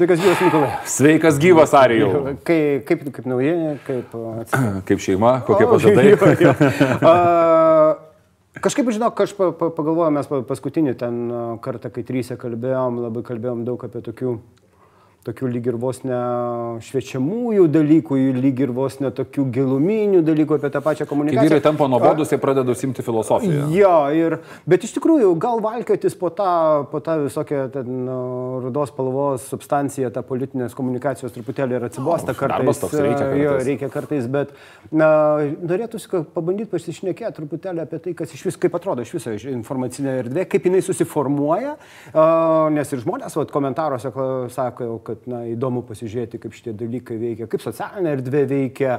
Sveikas gyvas, Nikolai. Sveikas gyvas, Arijau. Kaip, kaip, kaip naujienė, kaip... Kaip šeima, kokie pažadai. Jo, jo. A, Kažkaip, žinok, aš pa, pa, pagalvojau, mes paskutinį ten kartą, kai trysia kalbėjom, labai kalbėjom daug apie tokių tokių lyg ir vos ne šviečiamųjų dalykų, lyg ir vos ne tokių giluminių dalykų apie tą pačią komunikaciją. Kai vyrai tampa nuobodus, jie pradeda simti filosofiją. Jo, ir, bet iš tikrųjų gal valkiotis po tą, po tą visokią ten, rudos spalvos substanciją, tą politinės komunikacijos truputėlį ir atsibosta kartais. Toks reikia kartais. Jo, reikia kartais, bet na, norėtųsi pabandyti pasišnekėti truputėlį apie tai, kas iš vis, kaip atrodo iš viso informacinė erdvė, kaip jinai susiformuoja, nes ir žmonės vat, komentaruose sako, kad na, įdomu pasižiūrėti, kaip šitie dalykai veikia, kaip socialinė erdvė veikia,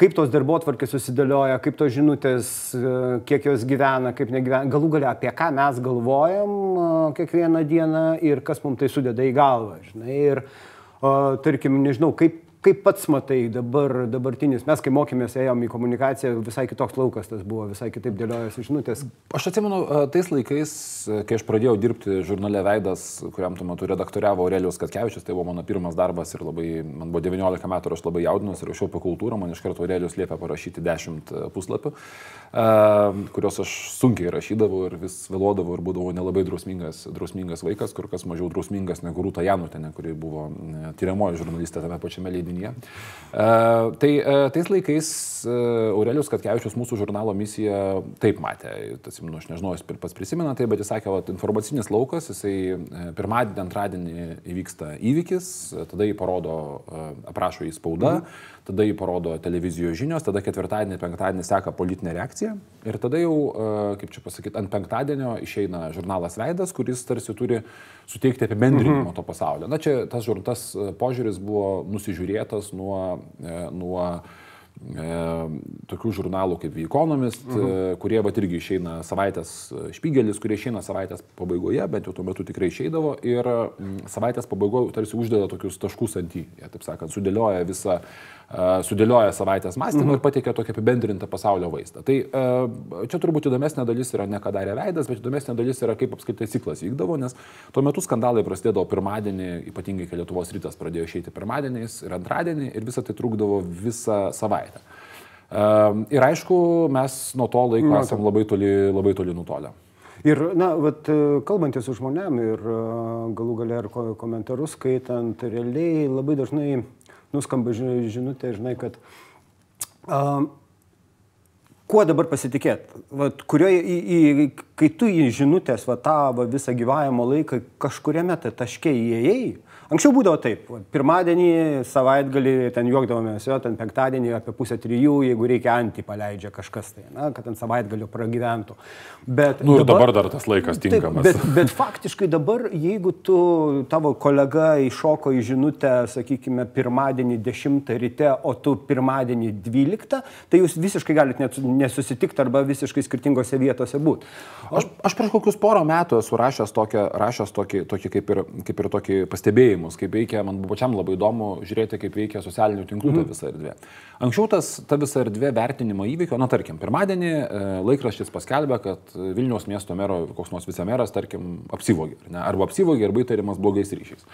kaip tos darbo atvarkės susidėlioja, kaip tos žinutės, e, kiek jos gyvena, kaip negyvena, galų galia apie ką mes galvojam e, kiekvieną dieną ir kas mums tai sudeda į galvą. Žinai, ir, tarkim, nežinau, kaip kaip pats matai dabar, dabartinis, mes kai mokėmės, ėjom į komunikaciją, visai kitoks laukas tas buvo, visai kitaip dėliojasi žinutės. Aš atsimenu, tais laikais, kai aš pradėjau dirbti žurnale Veidas, kuriam tuo metu redaktoriavo Aurelijos Katkevičius, tai buvo mano pirmas darbas ir labai, man buvo 19 metų ir aš labai jaudinus rašiau apie kultūrą, man iš karto Aurelijos liepė parašyti 10 puslapių, kuriuos aš sunkiai rašydavau ir vis vėluodavau ir būdavau nelabai drausmingas, drausmingas vaikas, kur kas mažiau drausmingas negu Rūta Janutinė, kuri buvo tyriamoji žurnalistė tame pačiame leidinyje leidinyje. Uh, tai uh, tais laikais uh, Aurelius Katkevičius mūsų žurnalo misiją taip matė. Atsimenu, aš nežinau, jis pats prisimena tai, bet jis sakė, kad informacinis laukas, jisai pirmadienį, antradienį įvyksta įvykis, tada jį parodo, aprašo į spaudą. Mhm tada jį parodo televizijos žinios, tada ketvirtadienį, penktadienį seka politinė reakcija ir tada jau, kaip čia pasakyti, ant penktadienio išeina žurnalas Veidas, kuris tarsi turi suteikti apibendrinimą mhm. to pasaulio. Na čia tas, tas požiūris buvo nusižiūrėtas nuo, e, nuo e, tokių žurnalų kaip The Economist, mhm. -huh. kurie va irgi išeina savaitės, Špygelis, kurie išeina savaitės pabaigoje, bent jau tuo metu tikrai išeidavo ir m, savaitės pabaigoje tarsi uždeda tokius taškus ant į, jie taip sakant, sudėlioja visą sudėlioja savaitės mąstymą mhm. ir pateikia tokį apibendrintą pasaulio vaizdą. Tai čia turbūt įdomesnė dalis yra ne ką darė veidas, bet įdomesnė dalis yra kaip apskritai ciklas vykdavo, nes tuo metu skandalai prasidėdavo pirmadienį, ypatingai kai Lietuvos rytas pradėjo išeiti pirmadieniais ir antradienį ir visą tai trukdavo visą savaitę. Ir aišku, mes nuo to laiko esame labai toli, labai toli nutolę. Ir, na, vat, kalbantys su žmonėm ir galų galę ir komentarus skaitant, realiai labai dažnai nuskamba žinutė, žinai, kad uh, kuo dabar pasitikėti? Kurioje, į, į, kai tu į žinutės, va, tą va, visą gyvavimo laiką kažkuriame taške įėjai, Anksčiau būdavo taip, pirmadienį, savaitgalį, ten juokdavomės, jo, ten penktadienį apie pusę trijų, jeigu reikia antį paleidžia kažkas tai, na, kad ten savaitgaliu pragyventų. Bet nu, dabar, dabar dar tas laikas tinkamas. Taip, bet, bet faktiškai dabar, jeigu tu, tavo kolega iššoko į žinutę, sakykime, pirmadienį 10 ryte, o tu pirmadienį 12, tai jūs visiškai galite nesusitikti arba visiškai skirtingose vietose būti. Aš, aš prieš kokius porą metų esu rašęs, tokią, rašęs tokį, tokį kaip, ir, kaip ir tokį pastebėjimą judėjimus, kaip veikia, man pačiam labai įdomu žiūrėti, kaip veikia socialinių tinklų mm. ta mhm. visa erdvė. Anksčiau tas, ta visa erdvė vertinimo įvykio, na tarkim, pirmadienį e, laikraštis paskelbė, kad Vilniaus miesto mero koks nors vicemeras, tarkim, apsivogė, arba apsivogė, arba įtariamas blogais ryšiais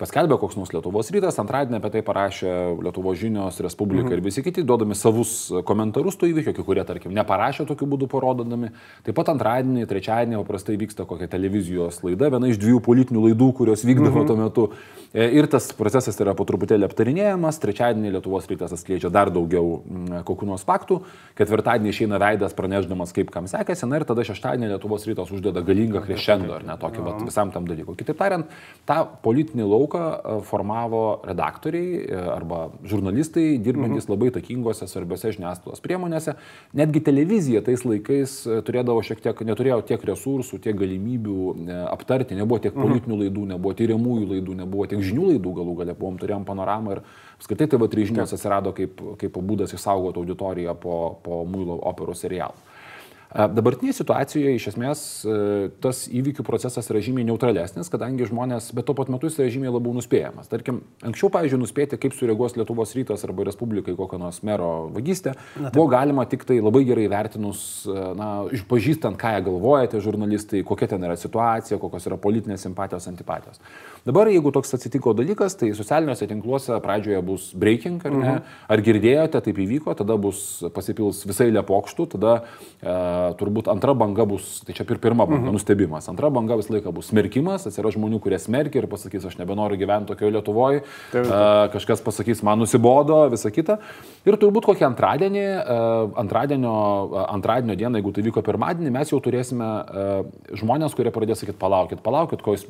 paskelbė koks nors Lietuvos rytas, antradienį apie tai parašė Lietuvos žinios, Respublika mhm. ir visi kiti, duodami savus komentarus tų įvykių, kai kurie, tarkim, neparašė tokiu būdu parododami. Taip pat antradienį, trečiadienį paprastai vyksta kokia televizijos laida, viena iš dviejų politinių laidų, kurios vykdavo mhm. tuo metu. E, ir tas procesas yra po truputėlį aptarinėjamas, trečiadienį Lietuvos rytas atskleidžia dar daugiau kokių nors faktų, ketvirtadienį išeina veidas pranešdamas, kaip kam sekėsi, na ir tada šeštadienį Lietuvos rytas uždeda galingą krešendą, ar ne tokį vat, visam tam dalykui. Kitaip tariant, tą politinį lauką lauką e, formavo redaktoriai e, arba žurnalistai, dirbantis mhm. labai takingose, svarbiose žiniasklaidos priemonėse. Netgi televizija tais laikais e, turėdavo šiek tiek, neturėjo tiek resursų, tiek galimybių aptarti, nebuvo tiek mhm. politinių laidų, nebuvo tyriamųjų laidų, nebuvo tiek žinių laidų galų galę, buvom turėjom panoramą ir apskritai TV3 žinios atsirado kaip, kaip būdas išsaugoti auditoriją po, po Mūlo operos serialų. Dabartinėje situacijoje iš esmės tas įvykių procesas yra žymiai neutralesnis, kadangi žmonės, bet tuo pat metu jis yra žymiai labiau nuspėjamas. Tarkim, anksčiau, pavyzdžiui, nuspėti, kaip sureaguos Lietuvos rytas arba Respublikai kokią nors mero vagystę, na, buvo galima tik tai labai gerai vertinus, na, išpažįstant, ką jie galvoja tie žurnalistai, kokia ten yra situacija, kokios yra politinės simpatijos, antipatijos. Dabar, jeigu toks atsitiko dalykas, tai socialiniuose tinkluose pradžioje bus breaking, ar ne? Mhm. Ar girdėjote, taip įvyko, tada bus pasipils visai lepokštų, tada e, turbūt antra banga bus, tai čia ir pirma banga, mhm. nustebimas. Antra banga visą laiką bus smerkimas, atsiras žmonių, kurie smerkia ir pasakys, aš nebenoriu gyventi tokioje Lietuvoje, e, kažkas pasakys, man nusibodo, visa kita. Ir turbūt kokį antradienį, antradienio, antradienio dieną, jeigu tai vyko pirmadienį, mes jau turėsime žmonės, kurie pradės sakyti, palaukit, palaukit, ko jūs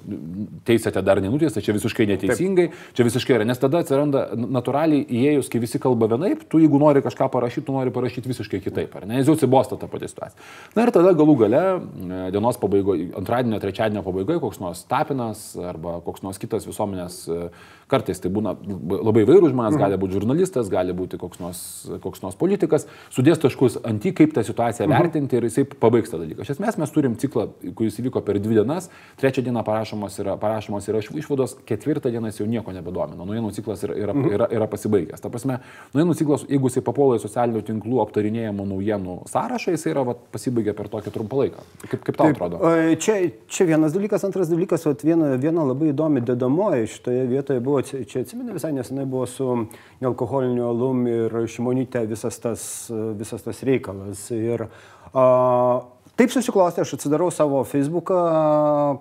teisėte dar nenuteista, čia visiškai neteisingai, Taip. čia visiškai yra, nes tada atsiranda natūraliai įėjus, kai visi kalba vienaip, tu jeigu nori kažką parašyti, tu nori parašyti visiškai kitaip, ar ne, jis jau atsibosta tą patį situaciją. Na ir tada galų gale e, dienos pabaigoje, antradienio, trečiadienio pabaigoje koks nors tapinas arba koks nors kitas visuomenės e, Kartais tai būna labai vairūs žmonės, gali būti žurnalistas, gali būti koks nors, koks nors politikas, sudės taškus ant jį, kaip tą situaciją mhm. vertinti ir jisai pabaigs tą dalyką. Iš esmės mes turim ciklą, kuris įvyko per dvi dienas, trečią dieną parašomos yra, parašomos yra išvados, ketvirtą dieną jis jau nieko nebedomina. Naujienų ciklas yra, yra, mhm. yra, yra pasibaigęs. Ta prasme, naujienų ciklas, jeigu jisai papuola į socialinių tinklų aptarinėjimų naujienų sąrašą, jisai yra vat, pasibaigę per tokį trumpą laiką. Kaip, kaip tau Taip, atrodo? Čia, čia vienas dalykas, antras dalykas, viena, viena labai įdomi dedamoji šitoje vietoje buvo čia atsimenu, visai nesenai buvo su alkoholiniu alum ir šimonytė visas tas, visas tas reikalas. Ir a, Taip susiklostė, aš atsidarau savo Facebooką,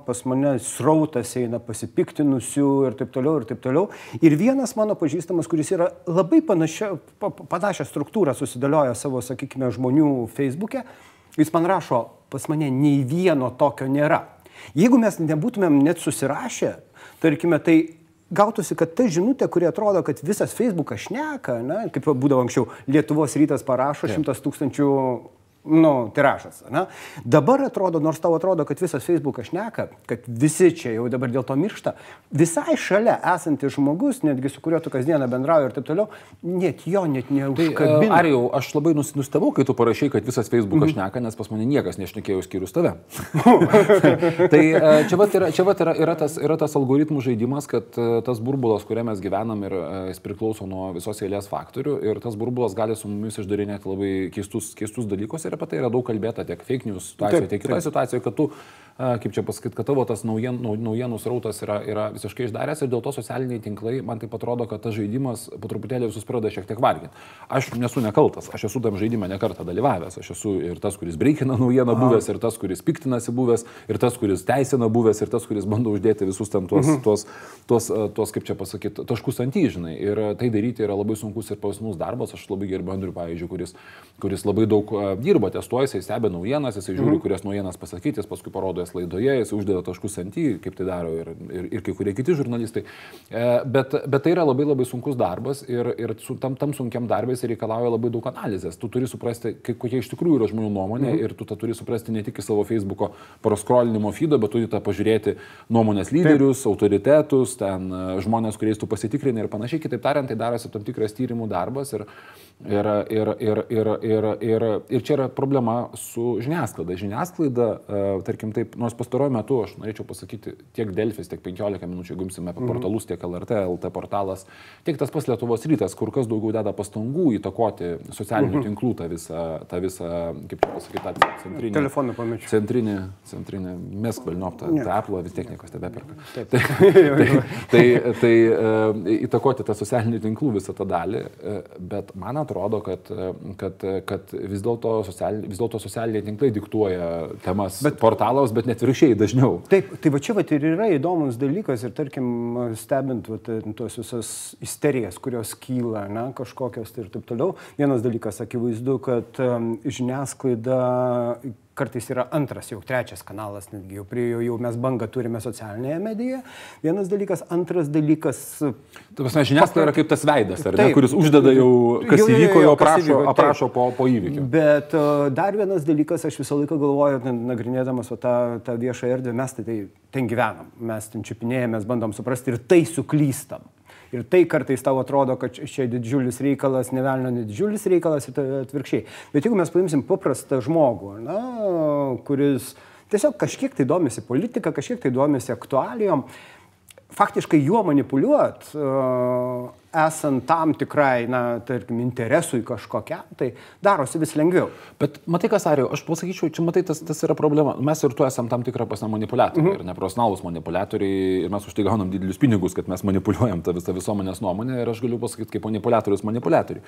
pas mane srautas eina pasipiktinusių ir taip toliau, ir taip toliau. Ir vienas mano pažįstamas, kuris yra labai panašia, panašią struktūrą susidėlioja savo, sakykime, žmonių Facebook'e, jis man rašo, pas mane nei vieno tokio nėra. Jeigu mes nebūtumėm net susirašę, tarkime, tai gautųsi, kad ta žinutė, kuri atrodo, kad visas Facebookas šneka, na, kaip būdavo anksčiau, Lietuvos rytas parašo šimtas tūkstančių nu, tiražas. Ne? Dabar atrodo, nors tau atrodo, kad visas Facebookas šneka, kad visi čia jau dabar dėl to miršta, visai šalia esantis žmogus, netgi su kuriuo tu kasdieną bendrauji ir taip toliau, net jo net neužkabina. Tai, ar jau aš labai nustebau, kai tu parašai, kad visas Facebookas mm. šneka, nes pas mane niekas nešnekėjo skyrus tave. tai čia vat yra, čia vat yra, yra, tas, yra tas algoritmų žaidimas, kad tas burbulas, kuriame mes gyvenam ir jis priklauso nuo visos eilės faktorių ir tas burbulas gali su mumis išdarinėti labai keistus, keistus dalykus ir apie tai yra daug kalbėta tiek fake news situacijoje, tiek kitoje situacijoje, kad tu kaip čia pasakyti, kad tavo tas naujien, naujienų srautas yra, yra visiškai išdaręs ir dėl to socialiniai tinklai, man tai atrodo, kad tas žaidimas po truputėlį visus pradeda šiek tiek varginti. Aš nesu nekaltas, aš esu tam žaidime nekartą dalyvavęs, aš esu ir tas, kuris breikina naujieną buvęs, ir tas, kuris piktinasi buvęs, ir tas, kuris teisina buvęs, ir tas, kuris bando uždėti visus tam tuos, mhm. tuos, tuos, tuos, kaip čia pasakyti, taškus ant įžinai. Ir tai daryti yra labai sunkus ir pausnus darbas. Aš labai gerbiu Andriu, pavyzdžiui, kuris, kuris labai daug dirba, testuoja, jisai stebi naujienas, jisai žiūri, mhm. kurias naujienas pasakyti, jis paskui parodo jas laidoje, jis uždeda taškus ant į, kaip tai daro ir, ir, ir kai kurie kiti žurnalistai. E, bet, bet tai yra labai labai sunkus darbas ir, ir su, tam, tam sunkiam darbais reikalauja labai daug analizės. Tu turi suprasti, kokia iš tikrųjų yra žmonių nuomonė mhm. ir tu tą turi suprasti ne tik į savo Facebook'o proskrolinimo feedą, bet turi tą pažiūrėti nuomonės lyderius, Taip. autoritetus, ten e, žmonės, kuriais tu pasitikrini ir panašiai. Kitaip tariant, tai darosi tam tikras tyrimų darbas. Ir, Ir, ir, ir, ir, ir, ir, ir čia yra problema su žiniasklaida. Žiniasklaida, e, tarkim taip, nors pastaruoju metu aš norėčiau pasakyti tiek Delfis, tiek 15 minučių, jeigu imsime apie mhm. portalus, tiek LRT, LT portalas, tiek tas pas Lietuvos rytas, kur kas daugiau deda pastangų įtakoti socialinių mhm. tinklų tą visą, tą visą, kaip čia pasakyti, tą centrinį. Telefoną pamečiau. Centrinį, centrinį, mes kvalniop tą, tą Apple, vis tiek niekas tebeperka. Tai, tai, tai, tai uh, įtakoti tą socialinių tinklų visą tą dalį, uh, bet man atrodo, kad, kad, kad vis dėlto socialiniai, vis dėlto socialiniai tinklai diktuoja temas bet, portalams, bet net viršiai dažniau. Taip, tai va čia va ir yra įdomus dalykas ir tarkim, stebint va, tuos visas isterijas, kurios kyla, na, kažkokios tai ir taip toliau. Vienas dalykas, akivaizdu, kad um, žiniasklaida kartais yra antras, jau trečias kanalas, netgi jau prie jo jau mes bangą turime socialinėje medijoje. Vienas dalykas, antras dalykas. Tu pasme, žiniasklaida yra kaip tas veidas, ar taip, ne, kuris uždeda jau, kas jau, įvyko, jau aprašo, įvyko, aprašo po, po įvykių. Bet uh, dar vienas dalykas, aš visą laiką galvoju, nagrinėdamas va, tą, tą viešą erdvę, mes tai, tai ten gyvenam, mes ten čiupinėjame, mes bandom suprasti ir tai suklystam. Ir tai kartais tau atrodo, kad čia didžiulis reikalas, nevelnio didžiulis reikalas ir atvirkščiai. Bet jeigu mes paimsim paprastą žmogų, na, kuris tiesiog kažkiek tai domisi politika, kažkiek tai domisi aktualijom, faktiškai juo manipuliuot, esant tam tikrai, na, tarkim, interesui kažkokiam, tai darosi vis lengviau. Bet matai, kas Ariu, aš pasakyčiau, čia matai, tas, tas yra problema. Mes ir tu esam tam tikrą pasą manipuliatoriai mhm. ir neprofesionalus manipuliatoriai ir mes už tai gaunam didelius pinigus, kad mes manipuliuojam tą visą visuomenės nuomonę ir aš galiu pasakyti kaip manipuliatorius manipuliatoriai.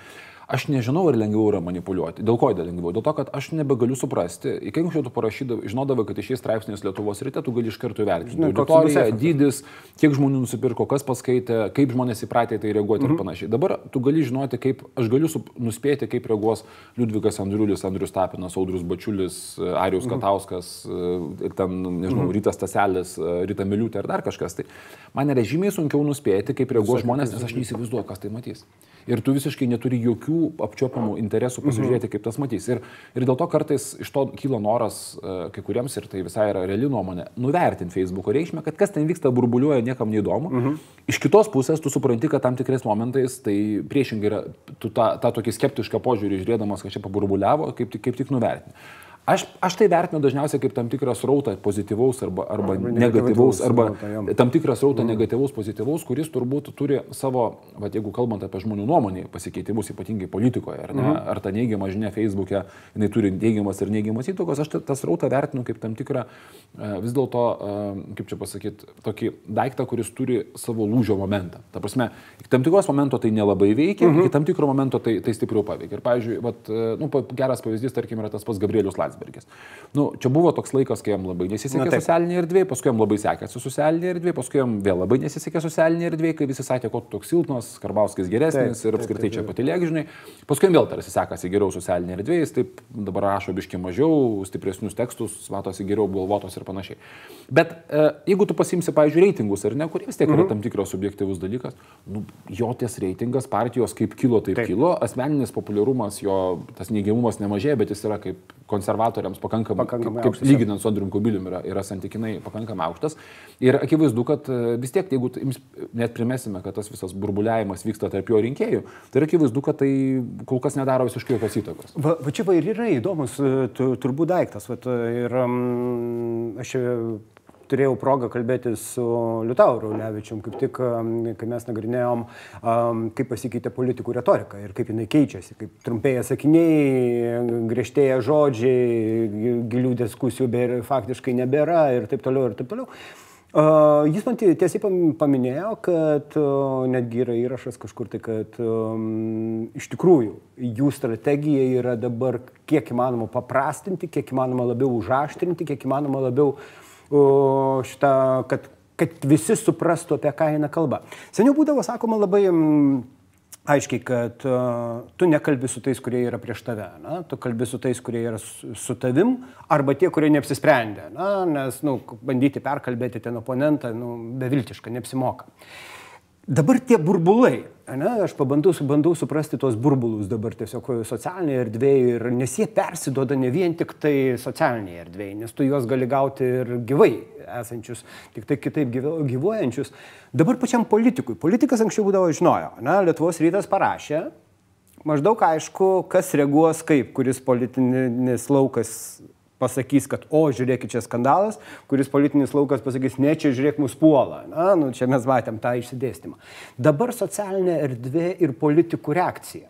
Aš nežinau, ar lengviau yra manipuliuoti. Dėl ko yra lengviau? Dėl to, kad aš nebegaliu suprasti. Kai anksčiau tu parašydavai, žinodavai, kad išės straipsnis Lietuvos ryte, tu gali iš karto įvertinti. Auditorija, dydis, kiek žmonių nusipirko, kas paskaitė, kaip žmonės įpratė tai reaguoti mhm. ir panašiai. Dabar tu gali žinoti, kaip, aš galiu nuspėti, kaip reaguos Liudvikas Andriulis, Andrius Tapinas, Audrius Bačiulis, Arijus mhm. Katauskas, ir ten, nežinau, mhm. Rytas Taselis, Rita Miliutė ar dar kažkas. Tai man yra žymiai sunkiau nuspėti, kaip reaguos žmonės, nes aš neįsivaizduoju, kas tai matys ir tu visiškai neturi jokių apčiopiamų interesų pasižiūrėti, kaip tas matys. Ir, ir dėl to kartais iš to kyla noras e, kai kuriems, ir tai visai yra reali nuomonė, nuvertinti Facebook'o reikšmę, kad kas ten vyksta burbuliuoja, niekam neįdomu. Mhm. Iš kitos pusės tu supranti, kad tam tikrais momentais tai priešingai yra, tu tą, tą tokį skeptišką požiūrį žiūrėdamas, kad čia paburbuliavo, kaip, kaip tik nuvertini. Aš, aš tai vertinu dažniausiai kaip tam tikrą srautą pozityvaus arba, arba, arba negatyvaus, arba srautą, tam tikrą srautą mm. negatyvaus, pozityvaus, kuris turbūt turi savo, va, jeigu kalbant apie žmonių nuomonį, pasikeitimus ypatingai politikoje, ar, ne, mm. ar ta neigiama žinia Facebook'e, jinai turi neigiamas ir neigiamas įtakos, aš tą srautą vertinu kaip tam tikrą e, vis dėlto, e, kaip čia pasakyti, tokį daiktą, kuris turi savo lūžio momentą. Ta prasme, iki tam tikros momento tai nelabai veikia, mm -hmm. iki tam tikro momento tai, tai stipriau paveikia. Ir, pavyzdžiui, vat, e, nu, geras pavyzdys, tarkim, yra tas pats Gabrielius Landsbergis. Landsbergis. Nu, čia buvo toks laikas, kai jam labai nesisekė Na, socialinė erdvė, paskui jam labai sekėsi socialinė erdvė, paskui jam vėl labai nesisekė socialinė erdvė, kai visi sakė, kad toks silpnas, Karbauskis geresnis taip, ir apskritai čia patylėk, žinai. Paskui vėl tarsi sekasi geriau socialinė erdvė, jis taip dabar rašo biški mažiau, stipresnius tekstus, matosi geriau galvotos ir panašiai. Bet e, jeigu tu pasimsi, pavyzdžiui, reitingus, ar ne, kurie vis tiek yra mhm. tam tikras subjektivus dalykas, nu, jo ties reitingas partijos kaip kilo, taip, taip. kilo, asmeninis populiarumas, jo tas neigiamumas nemažėja, bet jis yra kaip konservatoriams pakankamai, pakankamai kaip, aukštas, lyginant su Andriu Kubiliumi, yra, yra santykinai pakankamai aukštas. Ir akivaizdu, kad e, vis tiek, jeigu net primesime, kad tas visas burbuliavimas vyksta tarp jo rinkėjų, tai yra akivaizdu, kad tai kol kas nedaro visiškai jokios įtakos. Va, va čia va ir yra įdomus e, turbūt daiktas. Va, ir um, aš turėjau progą kalbėti su Liutauru Levičium, kaip tik, kai mes nagrinėjom, kaip pasikeitė politikų retorika ir kaip jinai keičiasi, kaip trumpėja sakiniai, griežtėja žodžiai, gilių diskusijų be, faktiškai nebėra ir taip toliau ir taip toliau. Uh, jis man tiesiai paminėjo, kad uh, netgi yra įrašas kažkur tai, kad um, iš tikrųjų jų strategija yra dabar kiek įmanoma paprastinti, kiek įmanoma labiau užaštrinti, kiek įmanoma labiau uh, šitą, kad, kad visi suprastų, apie ką eina kalba. Seniau būdavo sakoma labai mm, aiškiai, kad uh, tu nekalbi su tais, kurie yra prieš tave, na? tu kalbi su tais, kurie yra su, su tavim, arba tie, kurie neapsisprendė, na? nes nu, bandyti perkalbėti ten oponentą nu, beviltiška, neapsimoka. Dabar tie burbulai, ne, aš pabandau, bandau suprasti tuos burbulus dabar tiesiog socialinėje erdvėje, ir, nes jie persiduoda ne vien tik tai socialinėje erdvėje, nes tu juos gali gauti ir gyvai esančius, tik tai kitaip gyvuojančius. Dabar pačiam politikui. Politikas anksčiau būdavo žinojo, ne, Lietuvos rytas parašė, maždaug aišku, kas reaguos kaip, kuris politinis laukas pasakys, kad o, žiūrėkit, čia skandalas, kuris politinis laukas pasakys, ne, čia žiūrėk, mus puola. Na, nu, čia mes matėm tą išsidėstymą. Dabar socialinė erdvė ir politikų reakcija.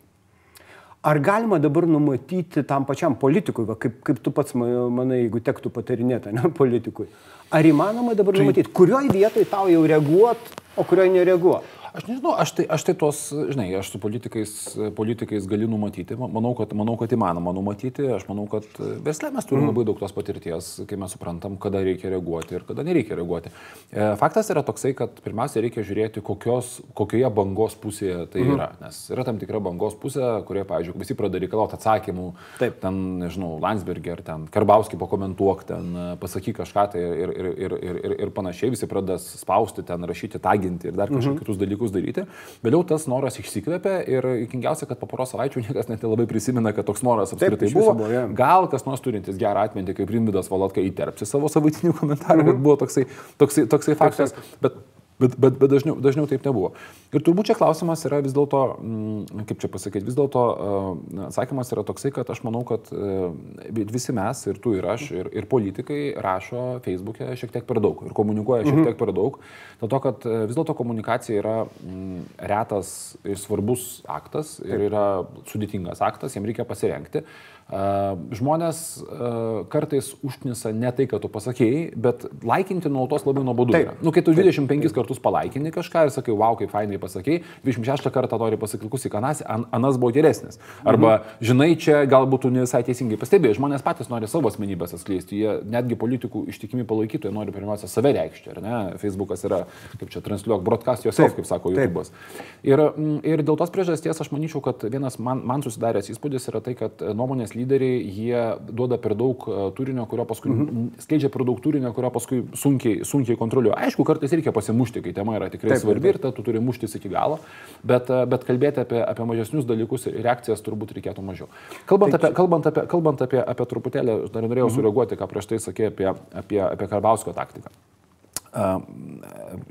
Ar galima dabar numatyti tam pačiam politikui, va, kaip, kaip tu pats manai, jeigu tektų patarinėti, ne politikui, ar įmanoma dabar tai... numatyti, kurioje vietoje tau jau reaguot, o kurioje nereaguot? Aš nežinau, aš tai, aš tai tos, žinai, aš su politikais, politikais galiu numatyti, manau kad, manau, kad įmanoma numatyti, aš manau, kad versle mes turime mm. labai daug tos patirties, kai mes suprantam, kada reikia reaguoti ir kada nereikia reaguoti. E, faktas yra toksai, kad pirmiausia reikia žiūrėti, kokios, kokioje bangos pusėje tai mm. yra, nes yra tam tikra bangos pusė, kurioje, pavyzdžiui, visi pradeda reikalauti atsakymų, Taip. ten, nežinau, Landsbergį ar ten Karbauskį pakomentuok, ten pasakyk kažką tai ir, ir, ir, ir, ir, ir panašiai, visi pradeda spausti, ten rašyti, taginti ir dar kažkokius mm -hmm. dalykus dalykus daryti. Vėliau tas noras išsikvėpė ir įkingiausia, kad po poros savaičių niekas net labai prisimena, kad toks noras apskritai Taip, buvo. buvo ja. Gal kas nors turintis gerą atmintį, kaip Rimvidas Valatka įterpsi savo savaitinį komentarą, mm -hmm. kad buvo toksai, toksai, toksai faktas. Bet Bet, bet, bet dažniau, dažniau taip nebuvo. Ir turbūt čia klausimas yra vis dėlto, mm, kaip čia pasakyti, vis dėlto atsakymas yra toksai, kad aš manau, kad visi mes, ir tu, ir aš, ir, ir politikai rašo Facebook'e šiek tiek per daug ir komunikuoja šiek mhm. tiek per daug. Dėl to, kad vis dėlto komunikacija yra mm, retas ir svarbus aktas ir yra sudėtingas aktas, jam reikia pasirengti. Žmonės kartais užknisa ne tai, kad tu pasakėjai, bet laikinti nuolatos labai nuobodu. Nu, kai tu 25 taip, taip. kartus palaikini kažką ir sakai, wow, kaip fainai pasakėjai, 26 kartą nori pasakyti, klausyk, anas, an, anas buvo geresnis. Arba, mhm. žinai, čia galbūt tu ne visai teisingai pastebėjai, žmonės patys nori savo asmenybės atskleisti, jie netgi politikų ištikimi palaikytojai nori pirmiausia save reikšti, ar ne? Facebookas yra, kaip čia transliuok, broadcast yourself, kaip sako YouTube'as. Ir, ir dėl tos priežasties aš manyčiau, kad vienas man, man susidaręs įspūdis yra tai, kad nuomonės lyderiai, jie duoda per daug e, turinio, kurio paskui, -hmm. skleidžia per daug turinio, kurio paskui sunkiai, sunkiai kontroliuoja. Aišku, kartais reikia pasimušti, kai tema yra tikrai taip, svarbi ir ta tu turi muštis iki galo, bet, e, bet kalbėti apie, apie mažesnius dalykus ir reakcijas turbūt reikėtų mažiau. Kalbant, taip, apie, kalbant, apie, kalbant apie, apie truputėlį, dar norėjau -hmm. sureaguoti, ką prieš tai sakė apie, apie, apie Karbausko taktiką.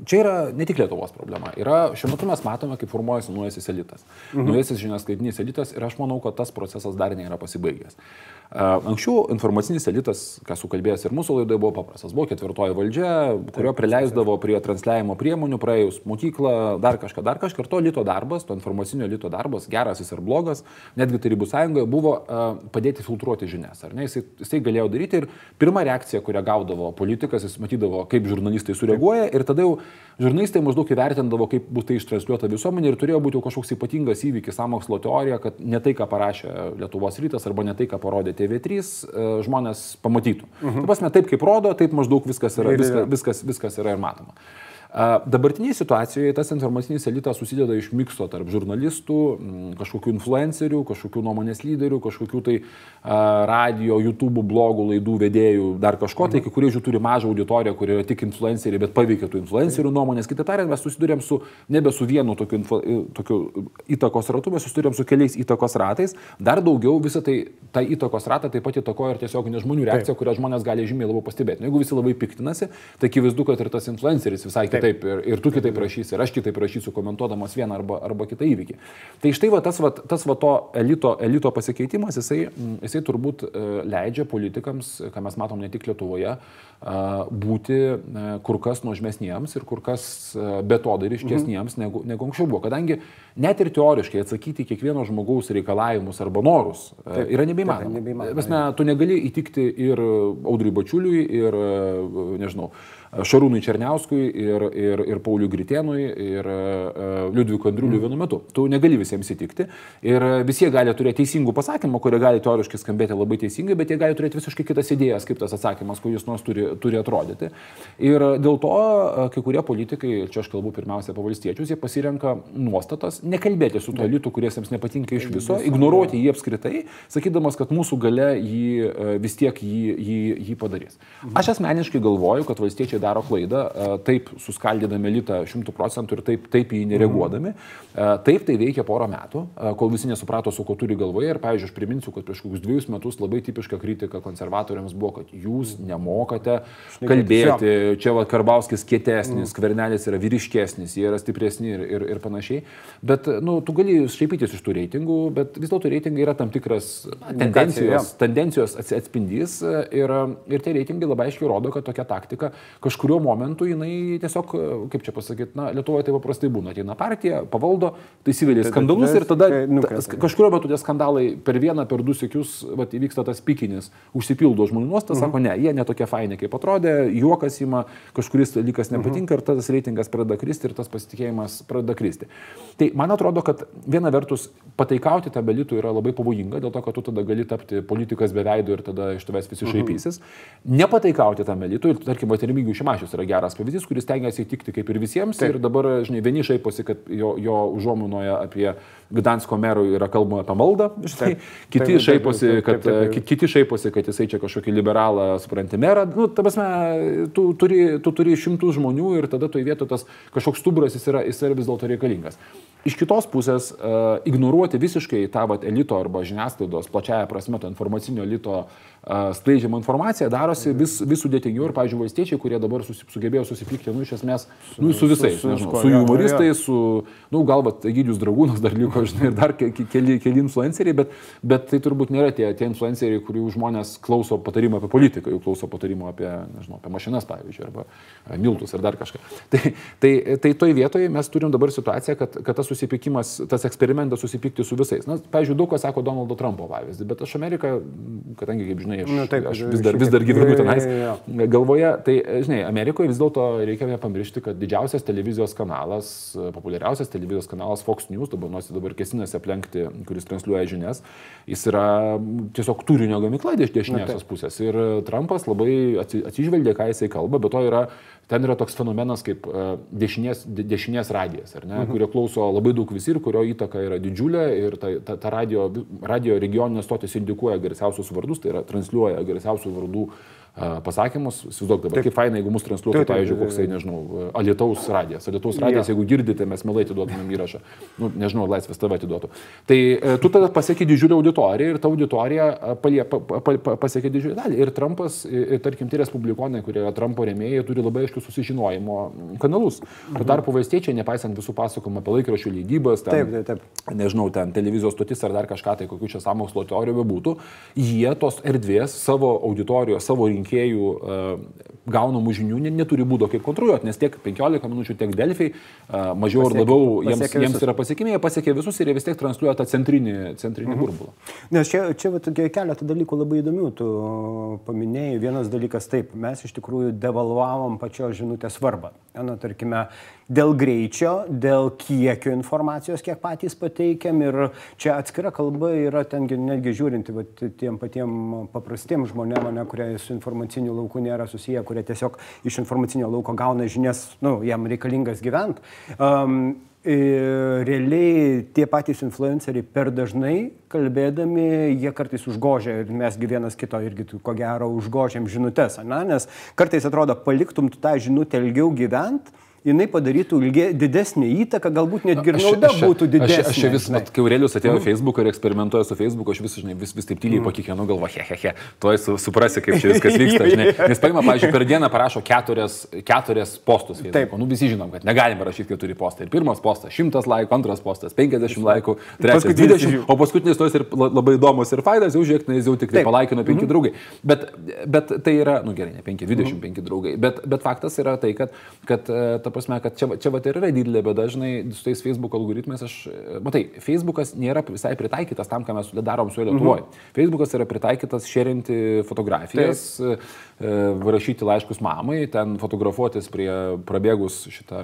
Čia yra ne tik Lietuvos problema. Yra, šiuo metu mes matome, kaip formuojasi naujasis elitas. Mhm. Naujasis žiniasklaidinis elitas ir aš manau, kad tas procesas dar nėra pasibaigęs. Anksčiau informacinis elitas, ką sukalbėjęs ir mūsų laidoje, buvo paprastas. Buvo ketvirtoji valdžia, kurio prileisdavo prie transliavimo priemonių, praėjus mokyklą, dar kažką, dar kažką. Ir to elito darbas, to informacinio elito darbas, geras jis ar blogas, netgi Tarybų sąjungoje, buvo padėti filtruoti žinias. Jisai, jisai galėjo daryti ir pirma reakcija, kurią gaudavo politikas, jis matydavo, kaip žurnalistai sureaguoja ir tada jau žurnalistai maždaug įvertindavo, kaip bus tai ištransliuota visuomenė ir turėjo būti kažkoks ypatingas įvykis, samokslo teorija, kad ne tai, ką parašė Lietuvos rytas arba ne tai, ką parodė TV3 e, žmonės pamatytų. Mhm. Taip pasme, taip kaip rodo, taip maždaug viskas yra, viskas, viskas, viskas yra ir matoma. Dabartiniai situacijoje tas informacinis elitas susideda iš mikso tarp žurnalistų, kažkokių influencerių, kažkokių nuomonės lyderių, kažkokių tai radio, YouTube blogų laidų vedėjų, dar kažko, tai mhm. kai kurie jų turi mažą auditoriją, kurie yra tik influenceriai, bet paveikia tų influencerių nuomonės. Kitaip tariant, mes susidurėm su nebe su vienu tokiu, info, tokiu įtakos ratu, mes susidurėm su keliais įtakos ratais. Dar daugiau visą tai, tą įtakos ratą taip pat įtakoja ir tiesiog ne žmonių reakcija, kurią žmonės gali žymiai labiau pastebėti. Nu, jeigu visi labai piktinasi, tai akivaizdu, kad ir tas influenceris visai kitaip kitaip ir, ir tu kitaip rašysi, ir aš kitaip rašysiu, komentuodamas vieną arba, arba kitą įvykį. Tai štai va, tas, va, tas va, to elito, elito pasikeitimas, jisai, jisai turbūt e, leidžia politikams, ką mes matom ne tik Lietuvoje, būti e, kur kas nuožmesniems ir kur kas e, betodariškesniems mhm. negu, negu anksčiau buvo. Kadangi net ir teoriškai atsakyti kiekvieno žmogaus reikalavimus arba norus taip, yra nebeįmanoma. Taip. Mes, ne, tu negali įtikti ir Audriui Bačiuliui, ir, nežinau, Šarūnui Černiauskui ir, ir, ir Pauliui Gritėnui ir uh, Liudvikui Andriuliui mm. vienu metu. Tu negali visiems įtikti ir visi gali turėti teisingų pasakymų, kurie gali teoriškai skambėti labai teisingai, bet jie gali turėti visiškai kitas idėjas, kaip tas atsakymas, kuris nors turi, turi atrodyti. Ir dėl to kai kurie politikai, čia aš kalbu pirmiausia apie valstiečius, jie pasirenka nuostatas, nekalbėti su tuo elitu, kuris jiems nepatinka iš viso, ignoruoti jį apskritai, sakydamas, kad mūsų gale jį vis tiek jį, jį, jį padarys. Mhm. Aš asmeniškai galvoju, kad valstiečiai daro klaidą, taip suskaldydami elitą šimtų procentų ir taip, taip jį nereaguodami. Taip tai veikia porą metų, kol visi nesuprato, su ko turi galvoje. Ir, pavyzdžiui, aš priminsiu, kad prieš kokius dviejus metus labai tipiška kritika konservatoriams buvo, kad jūs nemokate kalbėti, čia va Karbauskis kietesnis, Kvernelis yra vyriškesnis, jie yra stipresni ir, ir, ir panašiai. Bet, nu, tu gali šaipytis iš tų reitingų, bet vis dėlto reitingai yra tam tikras tendencijos, tendencijos atspindys ir, ir tie reitingai labai aiškiai rodo, kad tokia taktika kažkurio momentu jinai tiesiog, kaip čia pasakyti, na, Lietuvoje tai paprastai būna, ateina partija, pavaldo, tai įsivelia skandalus ir tada kažkurio metu tie skandalai per vieną, per du sėkius įvyksta tas pikinis, užsipildo žmonių nuostas, mhm. sako, ne, jie netokie faini, kaip atrodė, juokas ima, kažkuris dalykas nepatinka mhm. ir tas reitingas pradeda kristi ir tas pasitikėjimas pradeda kristi. Tai man atrodo, kad viena vertus pataikauti tą belitų yra labai pavojinga, dėl to, kad tu tada gali tapti politikas be veido ir tada iš tavęs visi mhm. šaipysis. Nepataikauti tam belitui, ir tarkim, Remigijų Šimašius yra geras pavyzdys, kuris tengiasi įtikti kaip ir visiems. Taip. Ir dabar, žinai, vieni šaiposi, kad jo, jo užuomonoje apie Gdansko merų yra kalbama apie maldą, žinai, taip. kiti, taip, šaiposi, kad, taip, taip, taip. kiti šaiposi, kad jisai čia kažkokį liberalą supranti merą. Nu, ta prasme, tu turi, tu turi šimtus žmonių ir tada toje vietoje tas kažkoks stuburas jis yra, jis yra vis dėlto reikalingas. Iš kitos pusės, uh, ignoruoti visiškai tą vat, elito arba žiniasklaidos plačiaja prasme, to informacinio elito skleidžiama informacija darosi vis, vis sudėtingiau ir, pavyzdžiui, valstiečiai, kurie dabar susi, sugebėjo susipykti, nu, iš esmės, nu, su visais, su, nežinau, su humoristais, su, nu, galbūt Egidijus Dragūnas dar liko, žinai, ir dar keli, keli influenceriai, bet, bet tai turbūt nėra tie, tie influenceriai, kurių žmonės klauso patarimą apie politiką, jų klauso patarimą apie, nežinau, apie mašinas, pavyzdžiui, arba miltus ar dar kažką. Tai, tai, tai toj vietoje mes turim dabar situaciją, kad, kad tas susipykimas, tas eksperimentas susipykti su visais. Na, pavyzdžiui, daug kas sako Donaldo Trumpo pavyzdį, bet aš Ameriką, kadangi, kaip žinai, žinai, aš, nu, taip, aš vis dar, vis dar gyvenu tenais galvoje. Tai, žinai, Amerikoje vis dėlto reikia nepamiršti, kad didžiausias televizijos kanalas, populiariausias televizijos kanalas Fox News, dabar nors dabar kesinasi aplenkti, kuris transliuoja žinias, jis yra tiesiog turinio gamykla iš dešiniosios pusės. Ir Trumpas labai atsižvelgia, ką jisai kalba, bet to yra ten yra toks fenomenas kaip dešinės, dešinės radijas, ne, mhm. kurio klauso labai daug visi ir kurio įtaka yra didžiulė ir ta, ta, ta radio, radio regioninė stotis indikuoja garsiausius vardus, tai yra transliuoja garsiausių vardų pasakymus. Įsivaizduok dabar, kaip faina, jeigu mus transliuotų, pavyzdžiui, koksai, nežinau, Alietaus radijas. Alietaus radijas, jeigu girdite, mes mielai atiduotumėm įrašą. Nu, nežinau, Laisvės TV atiduotų. Tai e, tu tada pasiekė didžiulę auditoriją ir ta auditorija palie, pa, pa, pa, pasiekė didžiulę dalį. Ir Trumpas, ir, tarkim, tie respublikonai, kurie yra Trumpo remėjai, turi labai aiškius susižinojimo kanalus. Tuo mhm. tarpu valstiečiai, nepaisant visų pasakojimų apie laikraščių leidybas, ten, taip, taip, taip. nežinau, ten televizijos stotis ar dar kažką, tai kokių čia samokslo teorijų bebūtų, jie tos erdvės savo auditorijos, savo rinkėjų rinkėjų e, gaunamų žinių neturi būdo kaip kontroliuoti, nes tiek 15 minučių, tiek Delfiai e, mažiau ar labiau jiems, jiems yra pasiekimi, jie pasiekė visus ir jie vis tiek transliuoja tą centrinį, centrinį mhm. burbulą. Nes čia, čia keletą dalykų labai įdomių, tu paminėjai. Vienas dalykas taip, mes iš tikrųjų devalvavom pačios žinutės svarbą. Na, tarkime, dėl greičio, dėl kiekio informacijos, kiek patys pateikiam ir čia atskira kalba yra ten netgi žiūrinti va, tiem patiem paprastiem žmonėm, ne, kurie su informaciniu lauku nėra susiję, kurie tiesiog iš informacinio lauko gauna žinias, nu, jam reikalingas gyvent. Um, realiai tie patys influenceriai per dažnai kalbėdami, jie kartais užgožia ir mesgi vienas kito irgi, ko gero, užgožiam žinutės, ne? nes kartais atrodo, paliktum tu tą žinutę ilgiau gyventi jinai padarytų ilgie, didesnį įtaką, galbūt netgi ir nauda aš, aš, būtų didesnė. Aš, aš, aš vis, mat, kai Aurelius atėjo mm. Facebook ir eksperimentuoja su Facebook, aš vis, žinai, vis, vis taip tyliai mm. pakikenu galvo, he, he, he, tuoj su, suprasi, kaip čia viskas vyksta, žinai. Nes paima, pavyzdžiui, per dieną parašo keturias, keturias postus. Taip. Nu, visi žinom, kad negalime rašyti keturi postai. Ir pirmas postas 100 laikų, antras postas 50 laikų, trečias 20, o paskutinis tos ir labai įdomus ir faidas, jau žiūrėk, jis jau tik tai palaikino 5 mm draugai. Bet, bet tai yra, nu gerai, ne 5, 25 mm -hmm. draugai. Bet, bet faktas yra tai, kad, kad e, ta prasme, kad čia, čia vat ir yra didelė bėda, žinai, su tais Facebook algoritmais, aš, matai, Facebookas nėra visai pritaikytas tam, ką mes darom su Lietuvoje. Mhm. Facebookas yra pritaikytas šerinti fotografijas, Taip. E, rašyti laiškus mamai, ten fotografuotis prie prabėgus šitą,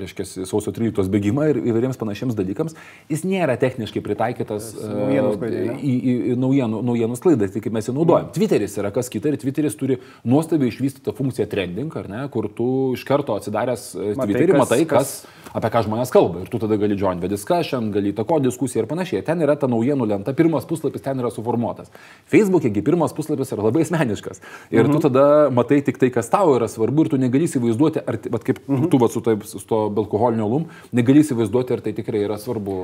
reiškia, sausio 13 bėgimą ir įvairiems panašiems dalykams. Jis nėra techniškai pritaikytas e, į, į, į naujienų, naujienų sklaidą, kaip mes jį naudojam. Mhm. Twitteris yra kas kita ir Twitteris turi nuostabiai išvystytą funkciją trending, ar ne, kur tu iš karto atsidaręs e, Twitterį matai, kas, kas, apie ką žmonės kalba. Ir tu tada gali join the discussion, gali įtako diskusiją ir panašiai. Ten yra ta naujienų lenta, pirmas puslapis ten yra suformuotas. Facebook'e pirmas puslapis yra labai asmeniškas. Ir mhm. tu tada matai tik tai, kas tau yra svarbu ir tu negali įsivaizduoti, ar, vat, kaip mhm. tu vat, su, taip, su to alkoholinio lum, negali įsivaizduoti, ar tai tikrai yra svarbu.